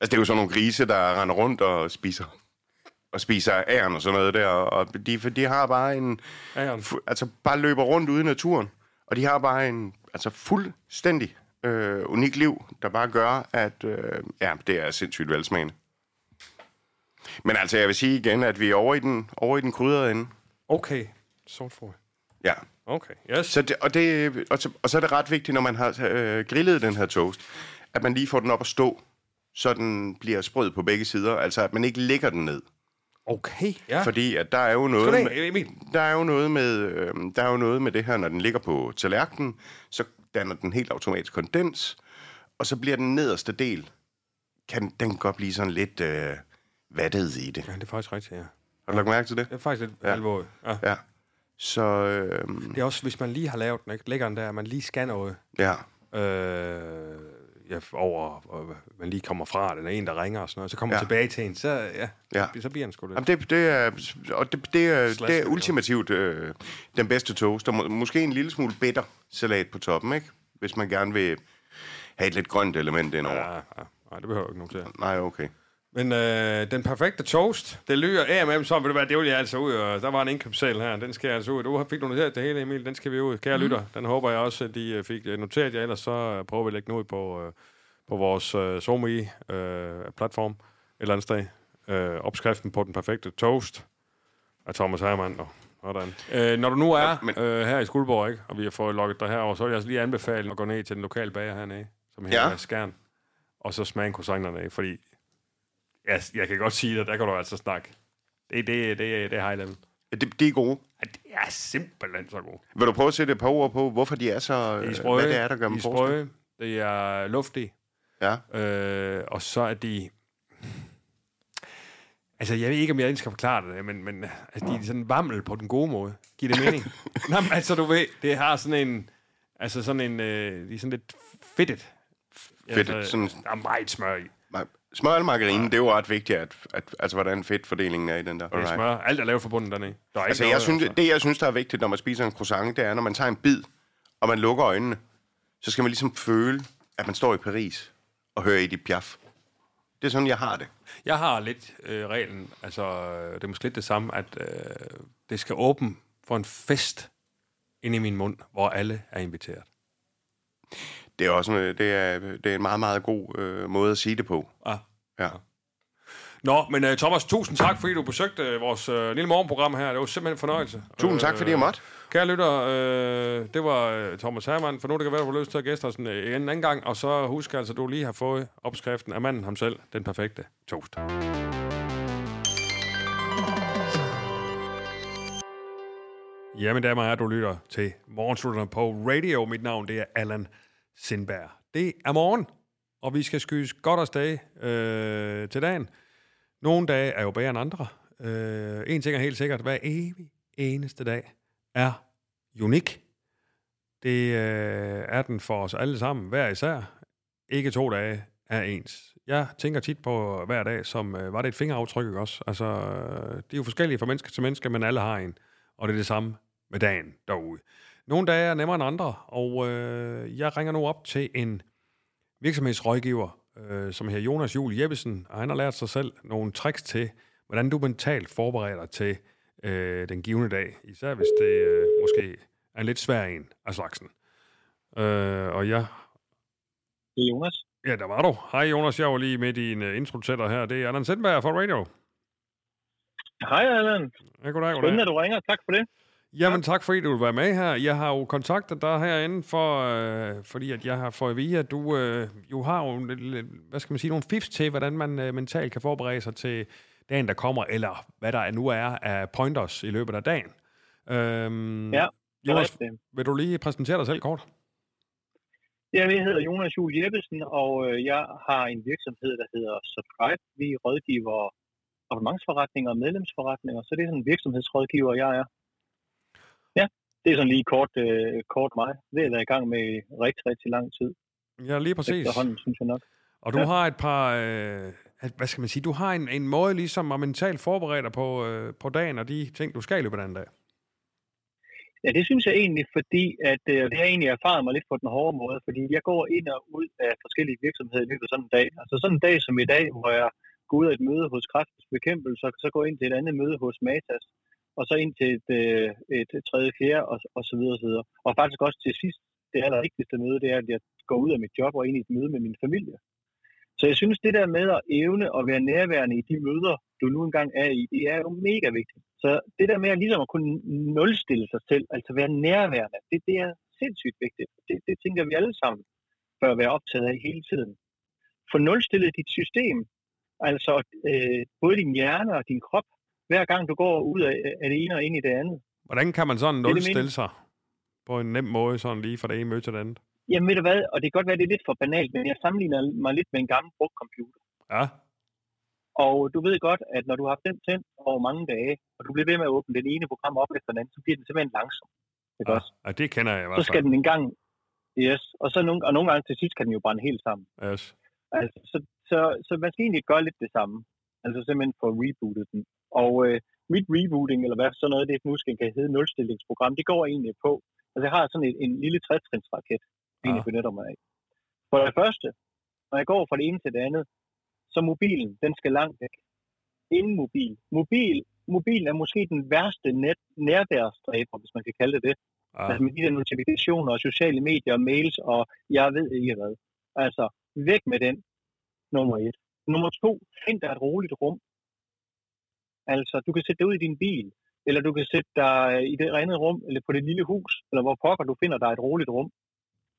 Altså, det er jo sådan nogle grise, der render rundt og spiser og spiser æren og sådan noget der, og de, for de har bare en, Æren. altså bare løber rundt ude i naturen, og de har bare en altså fuldstændig øh, unik liv, der bare gør, at øh, ja, det er sindssygt velsmagende. Men altså, jeg vil sige igen, at vi er over i den, over i den krydrede ende. Okay. Sort fod. Ja. Okay. Yes. Så det, og, det, og, så, og så er det ret vigtigt, når man har øh, grillet den her toast, at man lige får den op at stå, så den bliver sprød på begge sider. Altså, at man ikke lægger den ned. Okay. Ja. Fordi at der er jo noget... Med- Emil? Der er jo noget med, øh, der er jo noget med det her, når den ligger på tallerkenen, så danner den helt automatisk kondens, og så bliver den nederste del, kan den godt blive sådan lidt øh, vattet i det. Ja, det er faktisk rigtigt, ja. Har du lagt mærke til det? Det er faktisk lidt ja. alvorligt. Ja. Ja. Så øh, Det er også, hvis man lige har lavet den, ikke? Lægger den der, man lige skal noget. ja, Øh, ja, over, og man lige kommer fra, den er en, der ringer og sådan noget, så kommer Ja. tilbage til en, så, ja, Ja. så bliver den sgu det. Jamen, det, det er, og det, det er, det er ultimativt øh, den bedste toast. Og må, måske en lille smule bitter salat på toppen, ikke? Hvis man gerne vil have et lidt grønt element indover. Ja. Ja, ja. Nej, det behøver ikke notere. Nej, okay. Men øh, den perfekte toast, det lyder AMM som, vil det være, det vil jeg altså ud, og der var en indkøbssal her, den skal jeg altså ud. Du fik du noteret det hele, Emil, den skal vi ud. Kære mm. lytter, den håber jeg også, at de øh, fik øh, noteret jer, ellers så øh, prøver vi at lægge den ud på, øh, på vores øh, SoMe-platform et eller andet sted. Øh, opskriften på den perfekte toast af Thomas Hermann. Og Sådan. Øh, når du nu er men- øh, her i Skuldborg, ikke, og vi har fået lukket dig herover, så vil jeg altså lige anbefale at gå ned til den lokale bager hernede, som hedder Ja. ja. Skærn, og så smage en croissant dernede, fordi jeg, jeg kan godt sige dig, der kan du altså snakke. Det, det, det, det er high level. Ja, det, de er gode. Ja, Det er simpelthen så godt. Vil du prøve at sætte et par ord på, hvorfor de er så... De er øh, sprøde, hvad det er, der gør dem de er det er luftige, Ja. øh, og så er de... Altså, jeg ved ikke, om jeg skal forklare det, men, men altså, de er sådan vammel på den gode måde. Giver det mening? Nå, men, altså, du ved, det har sådan en... Altså, sådan en... Øh, de er sådan lidt fedtet. Fedtet, sådan- Der er meget smør i. Nej, Smør eller margarine, det er jo ret vigtigt, at, at, altså, hvordan fedtfordelingen er i den der. Det er smør. Alt er lavet forbundet dernede. Der er Altså, noget, jeg synes, det, jeg synes, der er vigtigt, når man spiser en croissant, det er, når man tager en bid, og man lukker øjnene, så skal man ligesom føle, at man står i Paris og hører Edith Piaf. Det er sådan, jeg har det. Jeg har lidt øh, reglen, altså øh, det er måske lidt det samme, at øh, det skal åbne for en fest ind i min mund, hvor alle er inviteret. Det er også en, det er, det er en meget, meget god øh, måde at sige det på. Ah. Ja. Nå, men uh, Thomas, tusind tak, fordi du besøgte uh, vores uh, lille morgenprogram her. Det var simpelthen en fornøjelse. Tusind tak, fordi jeg måtte. Kære lytter, øh, det var øh, Thomas Hermann. For nu det kan være, du har lyst til at gæste os en, øh, en anden gang. Og så husk altså, at du lige har fået opskriften af manden ham selv. Den perfekte toast. Jamen, damer og herrer, du lytter til Morgenslutterne på Radio. Mit navn, det er Allan Sindberg. Det er morgen, og vi skal skydes godt afsted øh, til dagen. Nogle dage er jo bedre end andre. Øh, en ting er helt sikkert, hver evig eneste dag er unik. Det øh, er den for os alle sammen, hver især. Ikke to dage er ens. Jeg tænker tit på hver dag, som øh, var det et fingeraftryk, ikke også? Altså, øh, det er jo forskellige fra menneske til menneske, men alle har en. Og det er det samme med dagen derude. Nogle dage er nemmere end andre, og øh, jeg ringer nu op til en virksomhedsrådgiver, øh, som her Jonas Jul Jeppesen, og han har lært sig selv nogle tricks til, hvordan du mentalt forbereder dig til øh, den givende dag, især hvis det øh, måske er en lidt svær en af slagsen. Øh, og jeg, Det er Jonas. ja, der var du. Hej Jonas, jeg var lige midt i en uh, intro til dig her. Det er Allan Sindberg fra Radio. Hej, Allan. Ja, goddag, Spændende, goddag. at du ringer. Tak for det. Jamen tak, fordi du vil være med her. Jeg har jo kontaktet dig herinde, for, øh, fordi at jeg har fået at vide, at du øh, jo har jo, hvad skal man sige, nogle fifs til, hvordan man øh, mentalt kan forberede sig til dagen, der kommer, eller hvad der nu er af pointers i løbet af dagen. Øhm, Ja, Jonas, vil du lige præsentere dig selv kort? Jeg hedder Jonas Jul Jeppesen, og øh, jeg har en virksomhed, der hedder Subscribe. Vi rådgiver abonnementsforretninger og medlemsforretninger, så det er sådan en virksomhedsrådgiver, jeg er. Ja, det er sådan lige kort, øh, kort mig. Det er jeg i gang med i rigtig, rigtig lang tid. Ja, lige præcis. Efterhånden, synes jeg nok. Og du Ja. har et par, øh, hvad skal man sige, du har en, en måde ligesom at mentalt forberede dig på, øh, på dagen og de ting, du skal i løbet af en dag. Ja, det synes jeg egentlig, fordi at, øh, det har egentlig erfaret mig lidt på den hårde måde, fordi jeg går ind og ud af forskellige virksomheder i løbet af sådan en dag. Altså sådan en dag som i dag, hvor jeg går ud af et møde hos kræftens bekæmpelse, og så går jeg ind til et andet møde hos Matas, og så ind til et, øh, et, et tredje, fjerde, og, og så videre, og så videre. Og faktisk også til sidst, det allervigtigste møde, det er, at jeg går ud af mit job og ind i et møde med min familie. Så jeg synes, det der med at evne at være nærværende i de møder, du nu engang er i, det er jo mega vigtigt. Så det der med at ligesom at kunne nulstille sig selv, altså være nærværende, det, det er sindssygt vigtigt. Det, det tænker vi alle sammen bør være optaget af hele tiden. Få nulstillet dit system, altså øh, både din hjerne og din krop, hver gang du går ud af, af det ene og ind i det andet. Hvordan kan man sådan nulstille sig på en nem måde, sådan lige fra det ene møde til det andet? Jamen ved du hvad, og det kan godt være, det er lidt for banalt, men jeg sammenligner mig lidt med en gammel brugt computer. Ja, Og du ved godt, at når du har haft den tændt over mange dage, og du bliver ved med at åbne det ene program op efter den anden, så bliver den simpelthen langsom. Ikke ja, også? ja, det kender jeg i Så hvert skal fald. den en gang, yes, og, så nogle, og nogle gange til sidst kan den jo brænde helt sammen. Yes. Altså, så, så, så man skal egentlig gøre lidt det samme. Altså simpelthen få rebootet den. Og øh, mit rebooting, eller hvad så noget, det nu skal kan hedde nulstillingsprogram, det går egentlig på. Altså jeg har sådan en, en lille trætrinsraket, jeg egentlig Ja. benytter mig af. For det første, når jeg går fra det ene til det andet, så mobilen, den skal langt væk. Ingen mobil. Mobil, mobilen er måske den værste net, nærværsdræber, hvis man kan kalde det det. Ja. Altså med de der notifikationer og sociale medier og mails og jeg ved ikke hvad. Altså, Væk med den, nummer et. Nummer to, find dig et roligt rum. Altså, du kan sætte dig ud i din bil, eller du kan sætte dig i det andet rum, eller på det lille hus, eller hvor pokker du finder dig et roligt rum.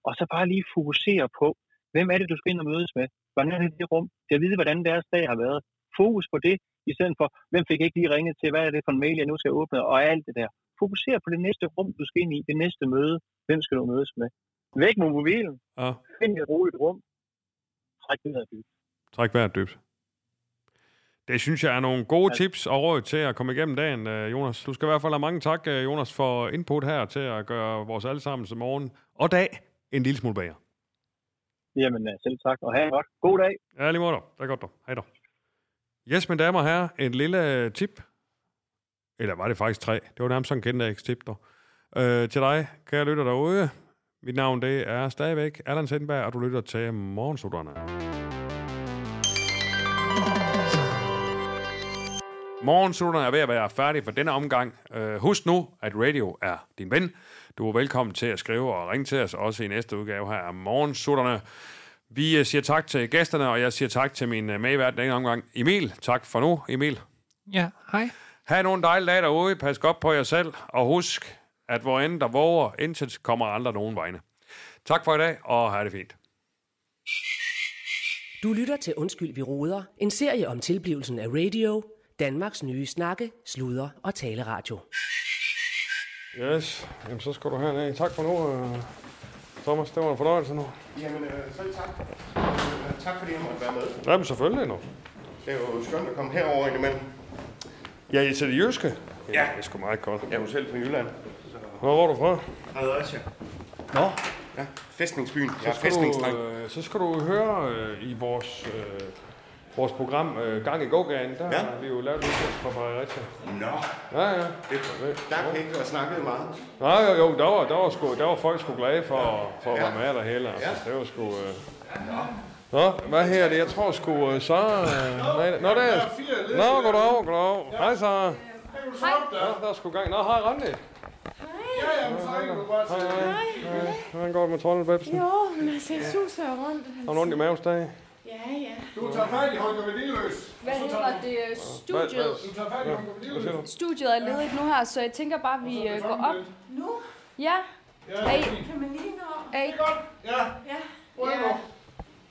Og så bare lige fokusere på, hvem er det, du skal ind og mødes med? Hvordan er det det rum? Til at vide, hvordan deres dag har været. Fokus på det, i stedet for, hvem fik ikke lige ringet til, hvad er det for en mail, jeg nu skal åbne, og alt det der. Fokuser på det næste rum, du skal ind i, det næste møde. Hvem skal du mødes med? Væk med mobilen. Ja. Find et roligt rum. Træk det her dybt. Træk vejret dybt. Det synes jeg er nogle gode tips og råd til at komme igennem dagen, øh, Jonas. Du skal i hvert fald have mange tak, øh, Jonas, for input her til at gøre vores allesammens morgen og dag en lille smule bedre. Jamen, øh, selv tak, og have godt. God dag. Ja, lige måde. Det er godt, dog. Hej dog. Yes, mine damer og herrer, en lille tip. Eller var det faktisk tre? Det var nærmest sådan en kendt tip, dog. Øh, til dig, kære lytter derude. Mit navn, det er stadigvæk Allan Sindberg, og du lytter til Morgensutterne. Morgensutterne er ved at være færdig for denne omgang. Øh, husk nu, at radio er din ven. Du er velkommen til at skrive og ringe til os, også i næste udgave her af Morgensutterne. Vi øh, siger tak til gæsterne, og jeg siger tak til min øh, medvært denne omgang. Emil, tak for nu, Emil. Ja, hej. Ha' nogle dejlige dage derude. Pas godt på jer selv, og husk, at hvor end der våger, intet kommer aldrig nogen vegne. Tak for i dag, og have det fint. Du lytter til Undskyld, vi råder. En serie om tilblivelsen af radio. Danmarks nye snakke, sludre og taleradio. Yes, jamen så skal du herned. Tak for nu, øh, Thomas. Det var en fornøjelse nu. Jamen, øh, selv tak. Øh, tak fordi jeg måtte være med. Jamen selvfølgelig nu. Det er jo skønt at komme herover indimellem. Ja, I til det jyske? Ja. Det er sgu meget godt. Jeg er jo selv fra Jylland. Hvor er du fra? Fredericia. Nå? Ja, fæstningsbyen. Jeg er Så skal, fæstningsdreng. du, øh, så skal du høre øh, i vores, øh, vores program øh, Gang i gågaden, der Ja. har vi jo lavet lidt fra Fredericia. Nå, Ja, ja. det, der kan ikke være snakket meget. Nej, jo, jo, der var, der var, sgu, der var folk sgu glade for, for at Ja. være med der hele. Altså, Ja. det var sgu... Øh... Nå, hvad her det? Jeg tror sgu øh, så... Øh... nej, Nå, der er... Nå, goddag, goddag. Hej så. Hej. Nå, der er sgu gang. Nå, hej Randi. Hej, hej. Hvordan går det med troldebæbsen? Jo, men altså, jeg suser rundt. Har du ondt i mavestagen? Ja, ja. Du tager fat i Holger Vediløs. Hvad hedder det? Studiet, Du tager fat i Holger Hvad Vediløs. siger du? studiet er ledigt nu her, så jeg tænker bare, at vi øh, går op. Nu Ja, Ja, Hey. kan man lige nå. A. det er godt. Ja, Ja. hvor er du?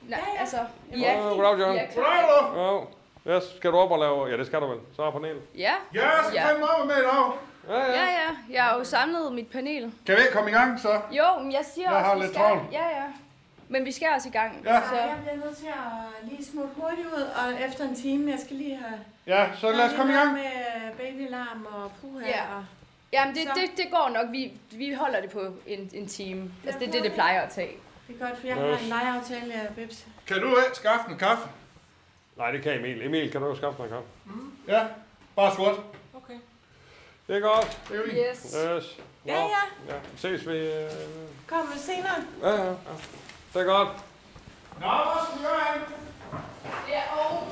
Nej, altså, Ja. ja. Goddag, John. Ja, Goddag. Ja, yes, skal du op og lave... Ja, det skal du vel. Så er panel. Ja, Ja, jeg skal Ja. fandme op med i dag. Ja, ja. ja, ja. Jeg har jo samlet mit panel. Kan vi ikke komme i gang, så? Jo, men jeg siger Jeg også, har vi lidt skal... travlt. Ja, ja. Men vi skal også i gang. Ja. Så, Jeg bliver nødt til at lige smutte hurtigt ud, og efter en time, jeg skal lige have... Ja, så lad os komme i gang. med babylarm og puha. Ja. Og... jamen, det, Så. det, det går nok. Vi, vi holder det på en, en time. Altså, det er det, det plejer at tage. Det er godt, for jeg har en legeaftale af Bebs. Kan du ikke skaffe en kaffe? Nej, det kan Emil. Emil, kan du skaffe mig en kaffe? Ja, bare sort. Okay. Det er godt. Det er fint. Yes. Yes. Nå, Ja, ja. ja. Ses vi... Øh... Kom senere. Ja, ja, ja. Det er godt. Nå, skal vi gøre her? Ja, og...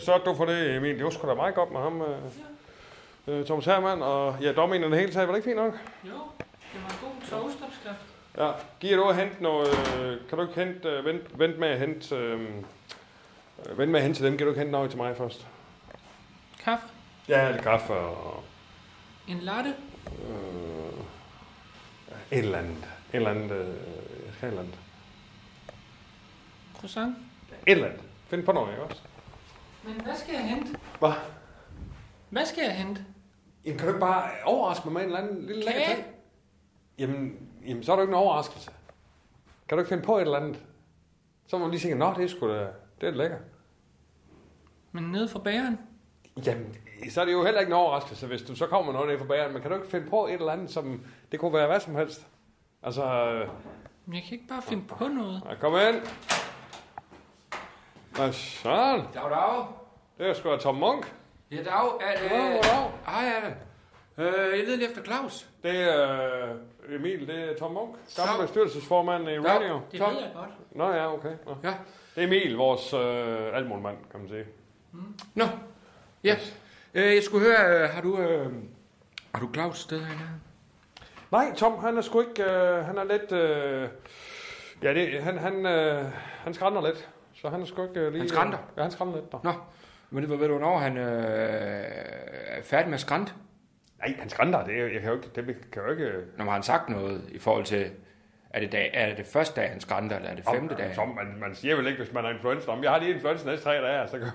Så er du for det, Emil. Det var sgu da meget godt med ham, øh, øh, Thomas Hermann, og ja, dommen i det hele taget. Var det ikke fint nok? Jo, det var en god toastopskrift. Ja. Giver du at hente noget... Øh, kan du ikke hente... Øh, vent, vent med at hente... Øh, vent med at hente til dem. Kan du ikke hente noget til mig først? Kaffe. Ja, lidt kaffe og... En latte. Øh, et eller andet. Et eller andet... Øh, et eller andet. Croissant. Et eller andet. Find på noget, ikke også? Men hvad skal jeg hente? Hvad? Hvad skal jeg hente? Jamen, kan du ikke bare overraske mig med en eller anden lille lækker ting? Jamen, jamen, så er du ikke en overraskelse. Kan du ikke finde på et eller andet? Så må man lige tænke, nå, det er sgu da, det er lækker. Men nede fra bageren. Jamen, så er det jo heller ikke en overraskelse, hvis du så kommer noget ned fra bageren, men kan du ikke finde på et eller andet, som, det kunne være hvad som helst? Altså, Men jeg kan ikke bare finde på noget. ja, kom ind. Hvad sådan? Dag, dag. Det er sgu da Tom Munk. Ja, dag. Er det... Goddag, goddag. Hej, Allan. Øh, jeg leder lige efter Claus. Det er øh, Emil, det er Tom Munk. Gammel bestyrelsesformand i Dag. radio. Det Tom. ved jeg godt. Nå ja, okay. Nå. Ja. Det er Emil, vores øh, almålmand, kan man sige. Nå. Ja. Øh, jeg skulle høre, øh, har du... Øh, har du Claus sted herinde? Nej, Tom, han er sgu ikke... Øh, han er lidt... Øh, ja, det, han, han, øh, han skrænder lidt. Så han er sgu ikke øh, lige... Han skrænter? Ja, han skrænder lidt. Nå. Nå, men det, ved du, hvornår han øh, er færdig med at skrænte? Nej, han skrænder. Det, jeg kan jo ikke... Det kan jo ikke... Når har han sagt noget i forhold til... Er det, dag, er det første dag, han skrænter, eller er det femte dag? Tom, man, man siger vel ikke, hvis man er influencer. Om jeg har lige influenza næste tre dage, så kan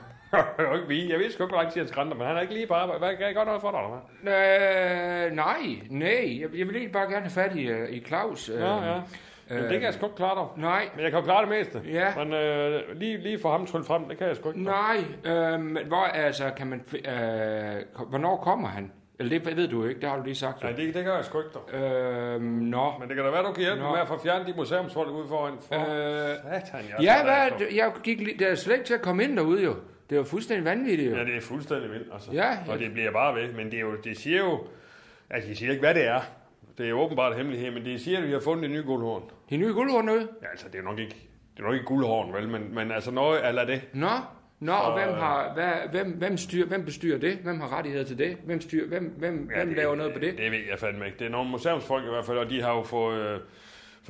jo ikke vide. Jeg ved sgu ikke, hvor lang tid han skrænder, men han er ikke lige på arbejde. Hvad, kan jeg godt noget for dig, eller hvad? Øh, nej, nej. Jeg, jeg vil egentlig bare gerne have fat i, øh, i Claus. Øh, Ja, ja. Men det kan jeg sgu ikke klare dig. Nej. Men jeg kan jo klare det meste. Ja. Men øh, lige, lige få ham tryllet frem, det kan jeg sgu ikke. Nej, øh, men hvor, altså, kan man, øh, hvornår kommer han? Eller det ved du ikke, det har du lige sagt. Nej, det, det kan jeg sgu ikke, dog. Øh, nå. Men det kan da være, du kan hjælpe Nå. med at få fjernet de museumsfolk ud foran. For... Øh, Satan, jeg ja, hvad, jeg gik lige, det er slet ikke til at komme ind derude jo. Det var fuldstændig vanvittigt jo. Ja, det er fuldstændig vildt, altså. Ja, Og det bliver bare ved. Men det, er jo, det siger jo... Altså, de siger ikke, hvad det er. Det er jo åbenbart hemmelighed, men de siger, at vi har fundet en ny guldhorn. De nye guldhorn ude? Ja, altså, det er nok ikke, det er nok ikke guldhorn, vel? Men, men altså noget eller det. Nå, Nå, og hvem, øh, har, hvad, hvem, hvem, styr, hvem bestyrer det? Hvem har rettigheder til det? Hvem, styr, hvem, hvem, ja, hvem det, laver noget på det? Det ved jeg fandme ikke. Det er nogle museumsfolk i hvert fald, og de har jo fået, øh,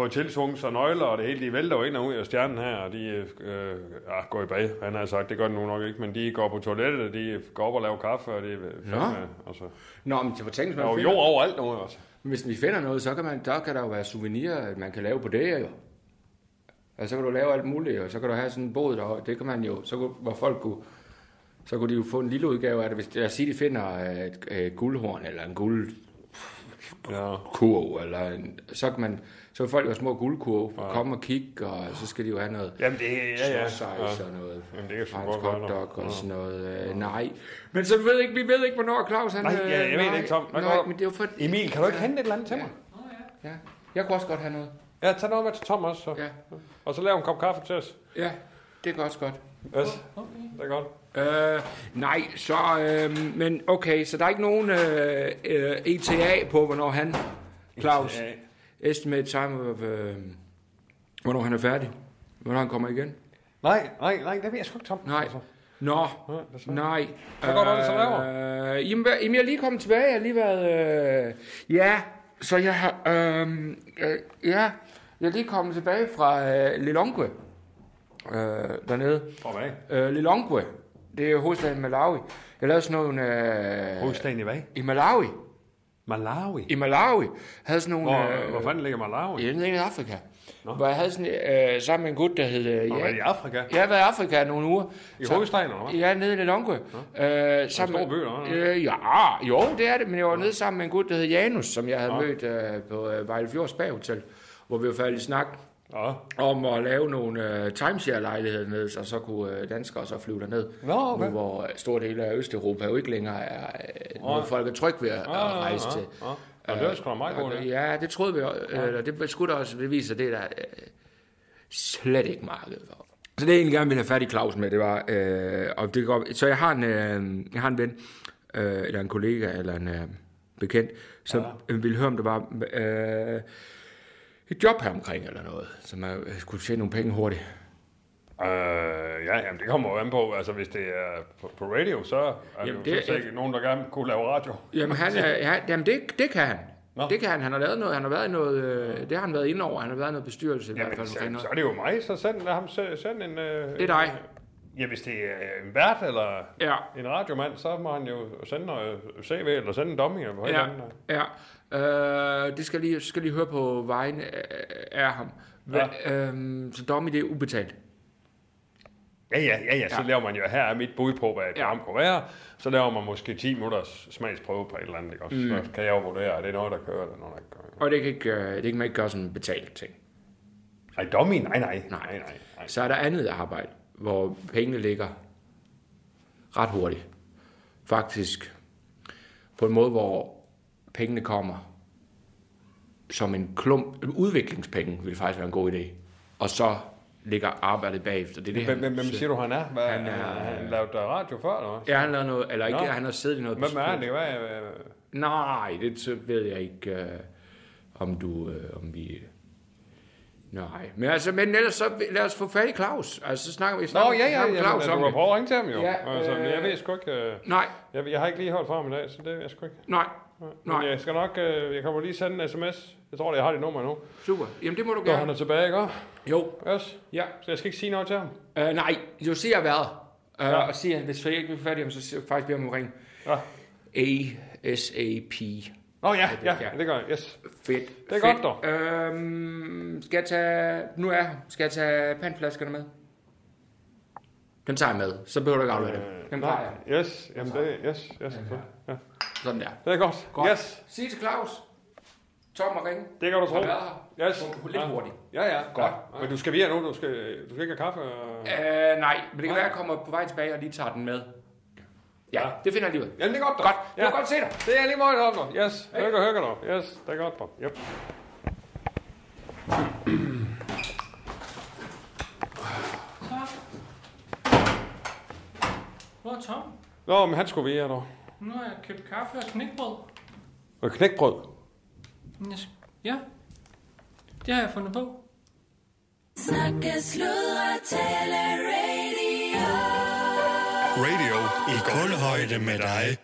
fået tilsvunget sig nøgler, og det hele, de vælter jo ind og ud af stjernen her, og de øh, ja, går i bag. Han har sagt, det gør de nu nok ikke, men de går på toilettet, de går op og laver kaffe, og det er fandme, altså. Nå, men tænk, hvis Der er jo man jord overalt nu, altså. Hvis vi finder noget, så kan, man, der kan der jo være souvenirer, man kan lave på det jo. Og så kan du lave alt muligt, og så kan du have sådan en båd der, det kan man jo, så kunne, hvor folk kunne, så kunne de jo få en lille udgave af det, hvis lad os sige, de finder et, et guldhorn, eller en guld ja. kurv, eller en, så kan man, så vil folk jo have små guldkurve, ja. komme og kigge, og så skal de jo have noget Jamen, det, ja, ja. ja. og noget Jamen, det fransk hotdog og ja. sådan noget. Øh, nej. Men så ved ikke, vi ved ikke, hvornår Claus han... Nej, øh, ja, jeg ved nej, det ikke, Tom. Nej, går- men det er jo for... Emil, kan du ikke hente et eller andet til mig? Ja, jeg kunne også godt have noget. Ja, tag noget med til Tom også, så. Ja. Og så lav en kop kaffe til os. Ja, det er også godt. Yes. Det er godt. Øh, nej, så... Øh, men okay, så der er ikke nogen øh, øh, ETA på, hvornår han, Claus, ETA. Estimate time of... Øh, hvornår han er færdig. Hvornår han kommer igen. Nej, nej, nej, det ved jeg sgu ikke, Tom. Nej. Altså. Nå, Ja, det er så. nej. Hvad går der så laver? Øh, jamen, jamen, jeg er lige kommet tilbage. Jeg har lige været... Øh, ja, så jeg har... Øh, øh, ja, jeg er lige kommet tilbage fra øh, Lilongwe. Øh, dernede. Hvor hvad? Øh, Lilongwe. Det er hovedstaden i Malawi. Jeg lavede sådan nogle... Øh, Hovedstaden i hvad? I Malawi. Malawi? I Malawi. Havde sådan nogle... Hvor, hvor fanden ligger Malawi? I i Afrika. Hvor jeg havde sådan, øh, sammen med en gut, der hed... Øh, er det i Afrika? Jeg har været i Afrika nogle uger. I hovedstaden, eller hvad? Ja, nede i Lilongwe. Øh, sammen stor by, eller hvad? øh, Ja, jo, det er det. Men jeg var nede sammen med en gut, der hed Janus, som jeg havde Ja. mødt øh, på øh, Vejlefjords Baghotel, hvor vi var faldet i snak Ja. om at lave nogle øh, timeshare-lejligheder nede, så så kunne øh, danskere så flyve derned. Nå, okay. Nu hvor øh, store dele af Østeuropa jo ikke længere er øh, noget, folk er trygge ved at, at rejse til. Ja. Og det er sgu da meget godt, det. Ja, det troede vi, øh, eller det skulle da også bevise, at det er der øh, slet ikke marked for. Så det jeg egentlig gerne ville have fat i Claus med, det var, øh, og det går, så jeg har en, øh, jeg har en ven, øh, eller en kollega, eller en øh, bekendt, som ja. ville høre, om der var øh, et job her omkring, eller noget, som jeg skulle tjene nogle penge hurtigt. Øh, ja, jamen, det kommer jo an på. Altså, hvis det er på, på radio, så er Jamen, jamen, det det jo ikke nogen, der gerne kunne lave radio. Jamen, han, ja, jamen det, det kan han. Nå. Det kan han. Han har lavet noget, han har været i noget, øh, det har han været inde over. Han har været i noget bestyrelse i hvert Jamen, fald. så, omkring så noget. er det jo mig, så send, ham se- send en... Øh, Det er dig. Ja, hvis det er en vært eller Ja. en radiomand, så må han jo sende noget CV eller sende en dummy eller ja. ja. Øh, det skal lige, skal lige høre på vejen af, ham. Hva, ja. øhm, så Dommy, det er ubetalt. Ja, ja, ja, ja, så Ja. laver man jo, her er mit bud på, hvad et Ja. kunne være. Så laver man måske 10 minutters smagsprøve på et eller andet, ikke også? Mm. Så kan jeg jo vurdere, er det noget, der kører, eller noget, der ikke kører. Og det kan, ikke, øh, det kan man ikke gøre som en betalt ting. Ej, dummy, nej, nej, nej, Nej. nej, nej. Så er der andet arbejde, hvor pengene ligger ret hurtigt. Faktisk på en måde, hvor pengene kommer som en klump. Udviklingspenge vil faktisk være en god idé. Og så ligger arbejdet bagefter. Det er det, Hvem, han hvem, siger. du, han er? Hvad, Han er- han lavet der radio før, eller hvad? Ja, han lavede noget, eller ikke, Nå. han har siddet i noget Hvem er han? Det øh, Nej, det så ved jeg ikke, øh, om du, øh, om vi... Nej, men altså, men ellers så lad os få fat i Claus. Altså, så snakker vi Nå, snakker, ja, ja, snakker ja, Claus men, om du har det. prøvet at ringe til ham jo. Ja, altså, men jeg øh, ved sgu ikke... Øh, Nej, jeg, jeg har ikke lige hørt fra ham i dag, så det ved jeg sgu ikke. nej. Men jeg skal nok, øh, jeg kommer lige sende en sms. Jeg tror, jeg har dit nummer nu. Super. Jamen, det må du Når gerne. han er tilbage, ikke? Jo. Yes. Ja. Så jeg skal ikke sige noget til ham? Uh, nej, du siger hvad? Uh, Ja. Og siger, hvis jeg ikke vil fat i ham, så siger jeg faktisk beder ham ringe. Ja. ASAP. Nå ja, ja, det gør jeg. Yes. Fedt. Det er Fedt. godt, dog. Øhm, skal jeg tage... Nu er jeg her. Skal jeg tage pandflaskerne med? Den tager jeg med. Så behøver du ikke aflevere dem. Dem Nej, tager jeg. Yes, jamen det, yes, yes, selvfølgelig. Ja. Sådan der. Det er godt. Godt. Yes. Sig til Claus. Tom og ringe. Det kan du tro. Har været her. Yes. Lidt Ja. hurtigt. Ja, ja. Godt. Ja. Men du skal videre nu, du skal, du skal ikke have kaffe? Og... Øh, nej, men det kan være, at jeg kommer på vej tilbage og lige tager den med. Ja, det finder jeg lige ud. Jamen, det er godt, dog. Godt. Det var Ja. godt se dig. Det er lige meget op, dog. Yes. Hygge, hygge, dog. Yes, det er godt, dog. Yep. Hvor er Tom? Nå, men han skulle videre, dog. Nu har jeg købt kaffe og knækbrød. Og knækbrød. Ja, det har jeg fundet på. Snakke, sludre, tale, radio. Radio i kulhøjde med dig.